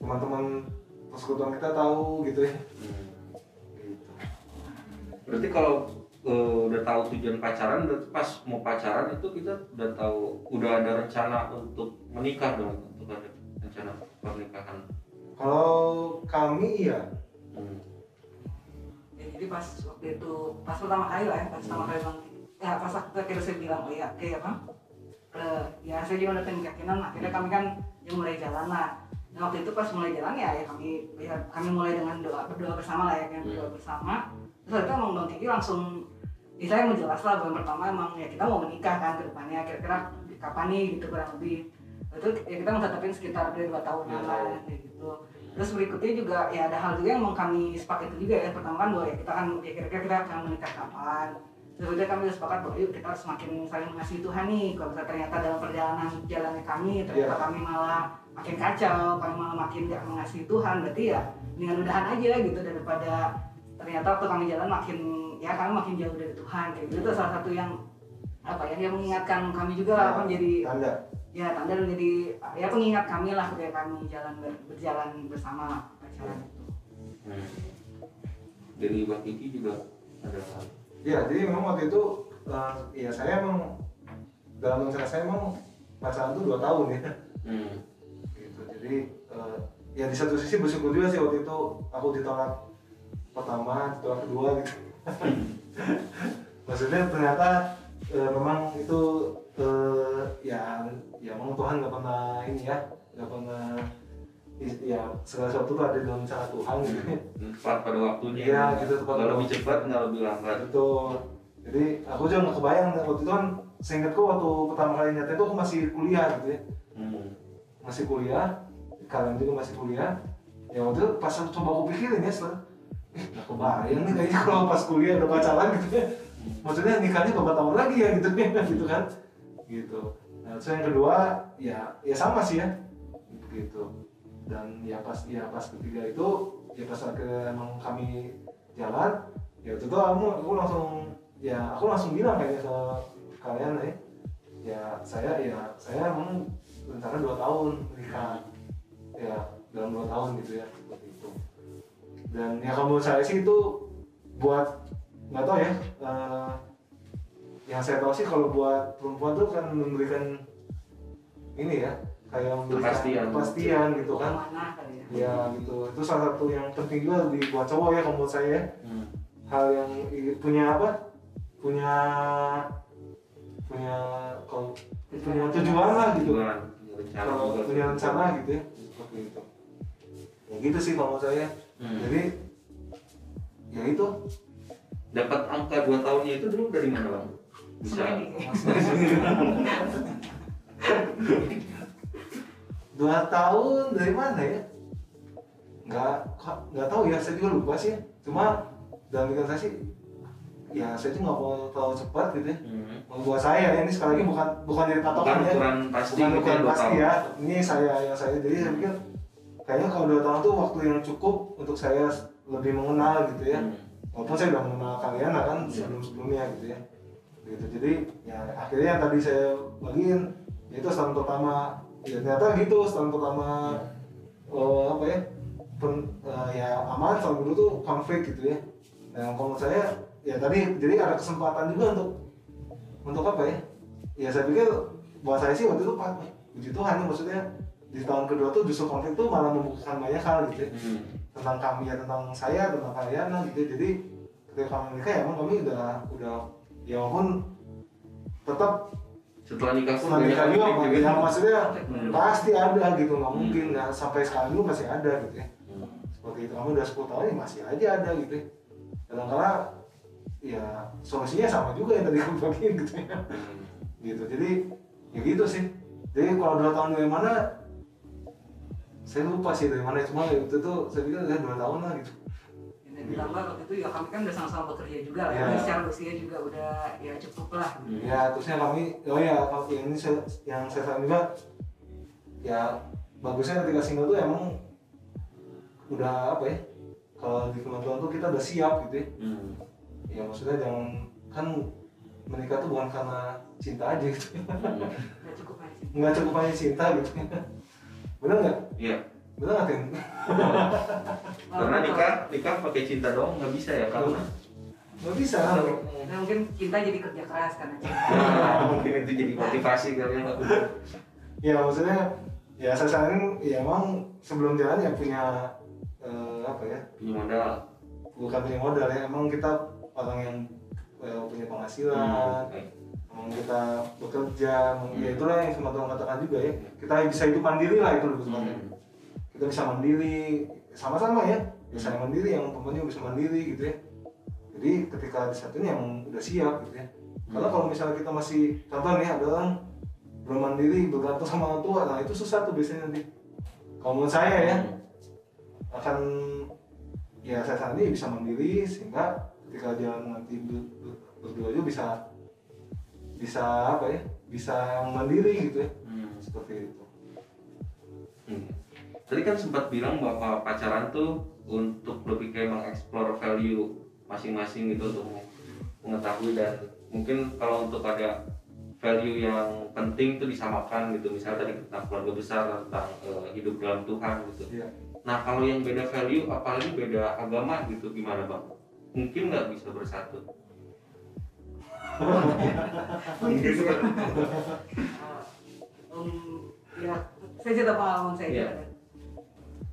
teman-teman persekutuan kita tahu gitu ya gitu. Berarti kalau eh, udah tahu tujuan pacaran, berarti pas mau pacaran itu kita udah tahu, udah ada rencana untuk menikah dong, untuk ada rencana pernikahan. kalau kami ya Hmm. Ya, jadi pas waktu itu pas pertama kali lah ya pas pertama kali bang ya pas akhirnya saya bilang oh ya oke apa? Eh, ya saya juga udah keyakinan akhirnya kami kan yang mulai jalan lah. Nah waktu itu pas mulai jalan ya, ya kami ya kami mulai dengan doa berdoa bersama lah ya kan berdoa bersama. Terus itu emang bang Kiki langsung ya saya menjelas lah bulan pertama emang ya kita mau menikah kan ke depannya kira-kira kapan nih gitu kurang lebih. Itu ya kita menetapin sekitar dari dua tahunan Dua lah kayak gitu. Terus berikutnya juga ya ada hal juga yang mau kami sepakati juga ya. Pertama kan bahwa ya kita kan ya kira-kira kita akan menikah kapan udah kami udah sepakat bahwa yuk kita semakin saling mengasihi Tuhan nih kalau misalnya ternyata dalam perjalanan jalannya kami ternyata Iya. kami malah makin kacau kami malah makin gak mengasihi Tuhan berarti ya dengan udahan aja gitu daripada ternyata waktu kami jalan makin ya kami makin jauh dari Tuhan kayak gitu itu salah satu yang apa ya yang mengingatkan kami juga lah apa menjadi tanda ya tanda dan jadi ya pengingat kami lah ketika kami jalan ber- berjalan bersama pacaran itu Hmm. Dari Bang Kiki juga ada hal. Ya jadi memang waktu itu eh, ya saya emang dalam rencana saya emang pacaran tuh dua tahun ya Hmm. gitu jadi eh, ya di satu sisi bersyukur juga sih waktu itu aku ditolak pertama ditolak kedua gitu maksudnya ternyata eh, memang itu eh, ya ya memang Tuhan nggak pernah ini ya nggak pernah ya segala sesuatu tuh ada dalam cara Tuhan gitu. Tepat pada waktunya. Iya, gitu, tepat pada lebih cepat, nggak lebih lambat. betul. Jadi aku juga nggak kebayang waktu itu kan seingatku waktu pertama kali nyata itu aku masih kuliah gitu ya. Hmm. masih kuliah kalian juga masih kuliah. Ya waktu itu pas aku coba aku pikirin ya setelah eh nggak kebayang nih kayaknya kalau pas kuliah udah pacaran gitu ya. Maksudnya nikahnya berapa tahun lagi ya gitu gitu kan. Gitu. Nah terus yang kedua ya ya sama sih ya. Gitu dan ya pas ya pas ketiga itu ya pas akhirnya emang kami jalan ya itu aku, aku langsung ya aku langsung bilang kayaknya ke kalian ya ya saya ya saya emang rencana dua tahun nikah. Ya dalam dua tahun gitu ya seperti itu. Dan ya menurut saya sih itu buat nggak tahu ya eh, yang saya tahu sih kalau buat perempuan tuh kan memberikan ini ya kayak Kepastian. kepastian gitu kan ya ya gitu itu salah satu yang penting juga di buat cowok ya kalau menurut saya ya. Hmm. hal yang punya apa punya punya kalau punya tujuan lah gitu Tujuan, punya rencana kalau juga. punya rencana gitu ya seperti itu ya gitu sih kalau menurut saya Hmm. jadi ya itu Dapat angka 2 tahunnya itu dulu dari mana bang? Bisa. Dua tahun dari mana ya nggak nggak tahu ya saya juga lupa sih cuma dalam pikiran saya sih ya saya juga nggak mau terlalu cepat gitu ya Hmm. buat saya ya, ini sekali lagi bukan bukan dari Bukan patokan ya ukuran pasti bukan ukuran ya, pasti tahun. ya ini saya yang saya jadi saya pikir kayaknya kalau dua tahun tuh waktu yang cukup untuk saya lebih mengenal gitu ya Hmm. walaupun saya udah mengenal kalian kan Iya. sebelum sebelumnya gitu ya gitu jadi ya akhirnya yang tadi saya bagiin itu setahun pertama ya ternyata gitu setahun pertama oh, apa ya pen, eh, ya aman tahun dulu tuh konflik gitu ya. Dan kalau saya ya tadi jadi ada kesempatan juga untuk untuk apa ya ya saya pikir buat saya sih waktu itu pak puji Tuhan ya, maksudnya di tahun kedua tuh justru konflik tuh malah membukakan banyak hal gitu ya. Hmm. tentang kami ya tentang saya tentang kalian lah gitu jadi ketika kami menikah ya emang kami udah udah ya walaupun tetap Setelah nikah pun setelah nikah juga konflik ya, juga. maksudnya Hmm. pasti ada gitu nggak Hmm. mungkin ya sampai sekarang dulu masih ada gitu ya Hmm. seperti itu kami udah 10 tahun ya masih aja ada gitu ya kadang kala ya solusinya sama juga yang tadi aku bagiin gitu ya Hmm. gitu jadi ya gitu sih jadi kalau dua tahun dari mana saya lupa sih dari mana cuma itu tuh saya pikir ya dua tahun lah gitu dan ditambah waktu itu ya kami kan udah sama-sama bekerja juga lah ya. secara usia juga udah ya cukup lah ya terusnya kami oh ya kalau yang ini saya- yang saya saran juga ya bagusnya ketika single tuh emang udah apa ya kalau di Tuhan tuh kita udah siap gitu ya Hmm. ya maksudnya jangan kan menikah tuh bukan karena cinta aja gitu Hmm. udah cukup aja nggak cukup hanya cinta gitu bener nggak Iya. Bener nggak Tin? Karena nikah nikah pakai cinta doang nggak bisa ya karena nggak bisa Nah, mungkin cinta jadi kerja keras karena cinta mungkin itu jadi motivasi kali ya. ya maksudnya ya saya saranin ya emang sebelum jalan ya punya eh, apa ya Punya modal. bukan punya modal ya emang kita orang yang eh, punya penghasilan Hmm. emang kita bekerja emang ya Hmm. itulah yang firman Tuhan katakan juga ya kita bisa hidup mandiri lah itu lebih tepatnya Hmm. Kita bisa mandiri. Sama-sama ya saya mandiri yang temennya bisa mandiri gitu ya. Jadi ketika di satu ini yang udah siap gitu ya. Karena kalau misalnya kita masih contoh nih ada orang belum mandiri bergantung sama orang tua nah itu susah tuh biasanya nanti. Kalau menurut saya ya akan ya saya sendiri bisa mandiri sehingga ketika jalan nanti ber- ber- berdua itu bisa bisa apa ya bisa mandiri gitu ya. Hmm. seperti itu. Hmm. Tadi kan sempat bilang bahwa pacaran tuh untuk lebih kayak mengeksplor value masing-masing gitu untuk mengetahui dan mungkin kalau untuk ada value yang penting itu disamakan gitu misalnya tadi tentang keluarga besar tentang eh, hidup dalam Tuhan gitu. Iya. Nah kalau yang beda value apalagi beda agama gitu gimana bang? Mungkin nggak bisa bersatu. Mungkin sih. Um, ya, saya cerita pengalaman saya Iya.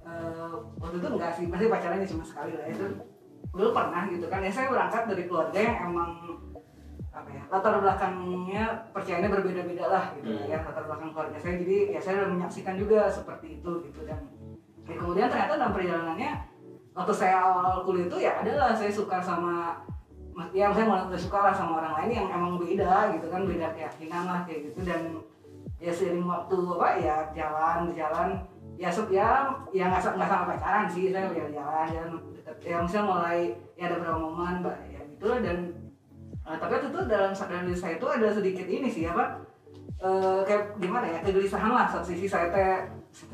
Eh, waktu itu enggak sih, pasti pacarannya cuma sekali lah itu. Dulu pernah gitu kan, ya saya berangkat dari keluarga yang emang apa ya latar belakangnya percayanya berbeda-beda lah gitu Hmm. ya latar belakang keluarga saya jadi ya saya udah menyaksikan juga seperti itu gitu dan ya, kemudian ternyata dalam perjalanannya waktu saya awal kuliah itu ya adalah saya suka sama ya saya mulai mulai suka lah sama orang lain yang emang beda gitu kan beda keyakinan lah kayak gitu dan ya seiring waktu apa ya jalan jalan ya ya ya nggak nggak sama pacaran sih saya ya jalan deket ya misalnya mulai ya ada beberapa momen Mbak, ya gitu dan eh, tapi itu dalam dalam diri saya itu ada sedikit ini sih apa eh, kayak gimana ya kegelisahan lah satu sisi saya teh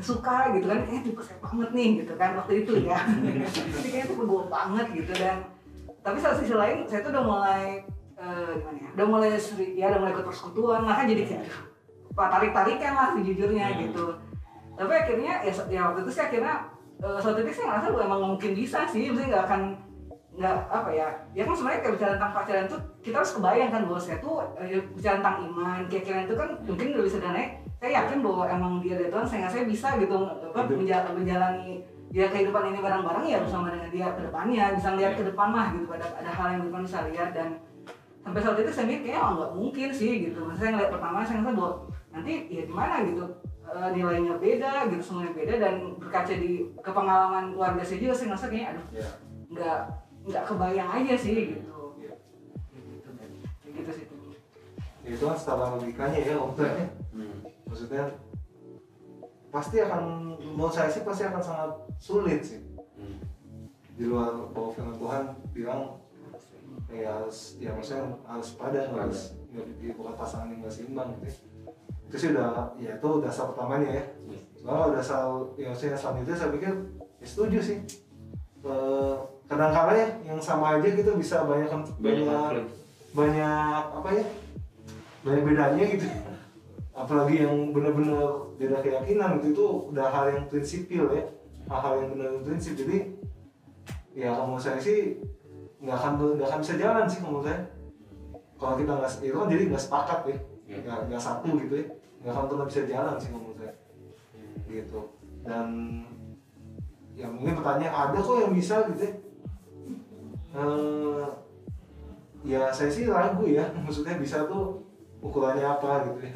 suka gitu kan eh tipe saya banget nih gitu kan waktu itu ya ini kayaknya tipe gue banget gitu dan tapi satu sisi lain saya tuh udah mulai eh, gimana ya udah mulai seri, ya udah mulai ikut persekutuan lah kan jadi kayak tarik tarikan lah sejujurnya Hmm. gitu tapi akhirnya ya, ya waktu itu sih akhirnya eh, suatu titik saya ngerasa gue emang mungkin bisa sih maksudnya nggak akan nggak apa ya ya kan sebenarnya kayak bicara tentang pacaran tuh kita harus kebayang kan bahwa saya tuh eh, bicara tentang iman keyakinan itu kan mungkin lebih sederhana. Saya yakin bahwa emang dia dari Tuhan sehingga saya bisa gitu apa, Hidup. menjalani, menjalani ya kehidupan ini bareng-bareng ya bersama dengan dia ke depannya bisa lihat ke depan lah gitu ada ada hal yang depan bisa lihat dan sampai saat itu saya mikir kayaknya oh, nggak mungkin sih gitu. Maksudnya saya ngeliat pertama saya ngerasa bahwa nanti ya gimana gitu eh, nilainya beda gitu semuanya beda dan berkaca di ke pengalaman keluarga saya juga saya ngerasa kayaknya aduh ya nggak nggak kebayang aja sih gitu Iya. gitu Kayak gitu sih tuh Ya, itu kan setelah logikanya ya om Teh. Hmm. maksudnya pasti akan menurut saya sih pasti akan sangat sulit sih Hmm. di luar bahwa firman Tuhan bilang ya harus ya maksudnya harus padan Padan. harus nggak di bukan pasangan yang nggak seimbang gitu ya. Itu sih udah ya itu dasar pertamanya ya. Kalau dasar ya maksudnya selanjutnya saya pikir ya setuju sih. Eh, kadang-kadang ya yang sama aja gitu bisa banyak Banyak banyak apa ya banyak bedanya gitu. Apalagi yang benar-benar beda keyakinan gitu itu udah hal yang prinsipil ya. Hal-hal yang benar prinsip. Jadi ya kalau menurut saya sih nggak akan nggak akan bisa jalan sih kalau menurut saya. Kalau kita nggak itu kan jadi nggak sepakat ya. Iya. nggak nggak satu gitu ya nggak akan pernah bisa jalan sih menurut saya. Gitu. Dan ya mungkin pertanyaan ada kok yang bisa gitu ya? Eh, ya saya sih ragu ya maksudnya bisa tuh ukurannya apa gitu ya.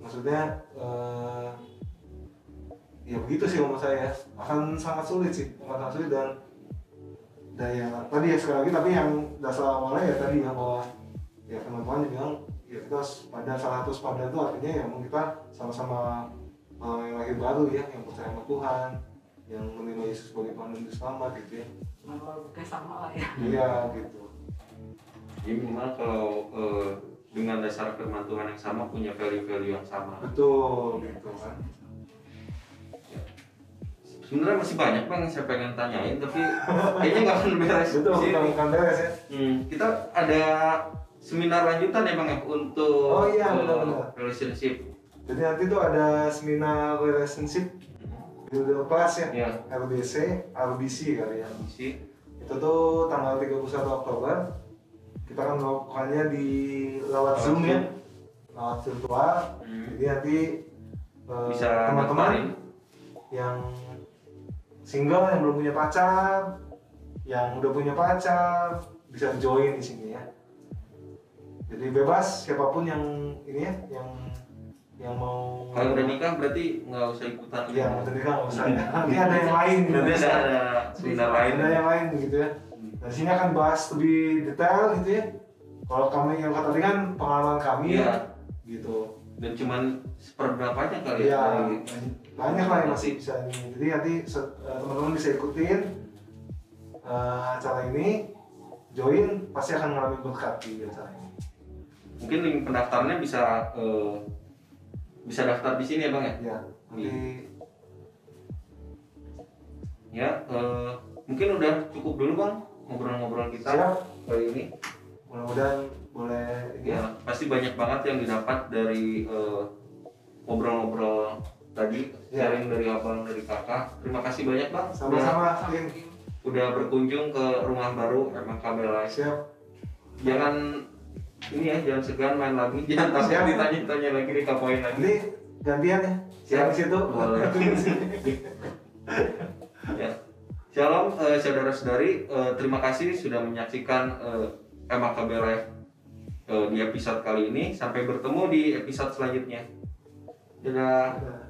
Maksudnya eh, ya begitu sih menurut saya. Akan sangat sulit sih sangat sulit dan dan ya tadi ya sekali lagi tapi yang dasar awalnya ya tadi ya bahwa ya teman-teman kita harus pada salah satu pada itu artinya ya kita sama-sama eh, yang lahir baru ya yang percaya sama Tuhan yang menerima Yesus sebagai Tuhan dan Selamat gitu ya. Kayak sama lah ya. iya gitu. Jadi minimal kalau eh, dengan dasar firman Tuhan yang sama punya value-value yang sama. betul gitu kan. Sebenarnya masih banyak bang yang saya pengen tanyain, tapi kayaknya nggak akan beres. Betul bukan beres ya. Hmm, kita ada seminar lanjutan ya bang ya untuk Oh iya, benar-benar. relationship. jadi nanti tuh ada seminar relationship builder class ya Ya, RBC RBC kali ya isi. itu tuh tanggal 31 Oktober kita akan melakukannya di lewat Lewat Zoom ya lewat virtual Hmm. jadi nanti eh, Bisa teman-teman yang single yang belum punya pacar yang udah punya pacar bisa join di sini ya jadi bebas siapa pun yang ini ya yang yang mau Kalau udah nikah berarti nggak usah ikutan. Iya, mau nikah nggak usah. Nanti ada yang lain. Nanti ada ada seminar lain. Ada yang lain gitu ya. Nah, sini akan bahas lebih detail gitu ya. Kalau kami yang kata tadi kan pengalaman kami Iya. gitu. Dan cuman seperberapanya kali Iya, ya. banyak lah yang masih bisa ini. Jadi nanti eh, teman-teman bisa ikutin eh, acara ini, join pasti akan mengalami berkat di acara ini. Mungkin link pendaftarannya bisa eh, bisa daftar di sini ya bang ya. Ya, nanti Ya, eh, mungkin udah cukup dulu bang ngobrol-ngobrol kita siap. kali ini. Mudah-mudahan boleh ini ya. Ya, pasti banyak banget yang didapat dari eh, ngobrol-ngobrol tadi, Ya. sharing dari abang, dari kakak. Terima kasih banyak bang. Sama-sama, udah berkunjung ke rumah baru MKB Live. Siap. Jangan ini ya, jangan segan main lagi. Jangan Siap. ditanya-tanya lagi, dikapoin lagi. Nanti gantian ya. Siap. Situ. Boleh. ya. Shalom eh, saudara-saudari, Eh, terima kasih sudah menyaksikan eh, MAKB Live eh, di episode kali ini. Sampai bertemu di episode selanjutnya. Dadah. Dadah.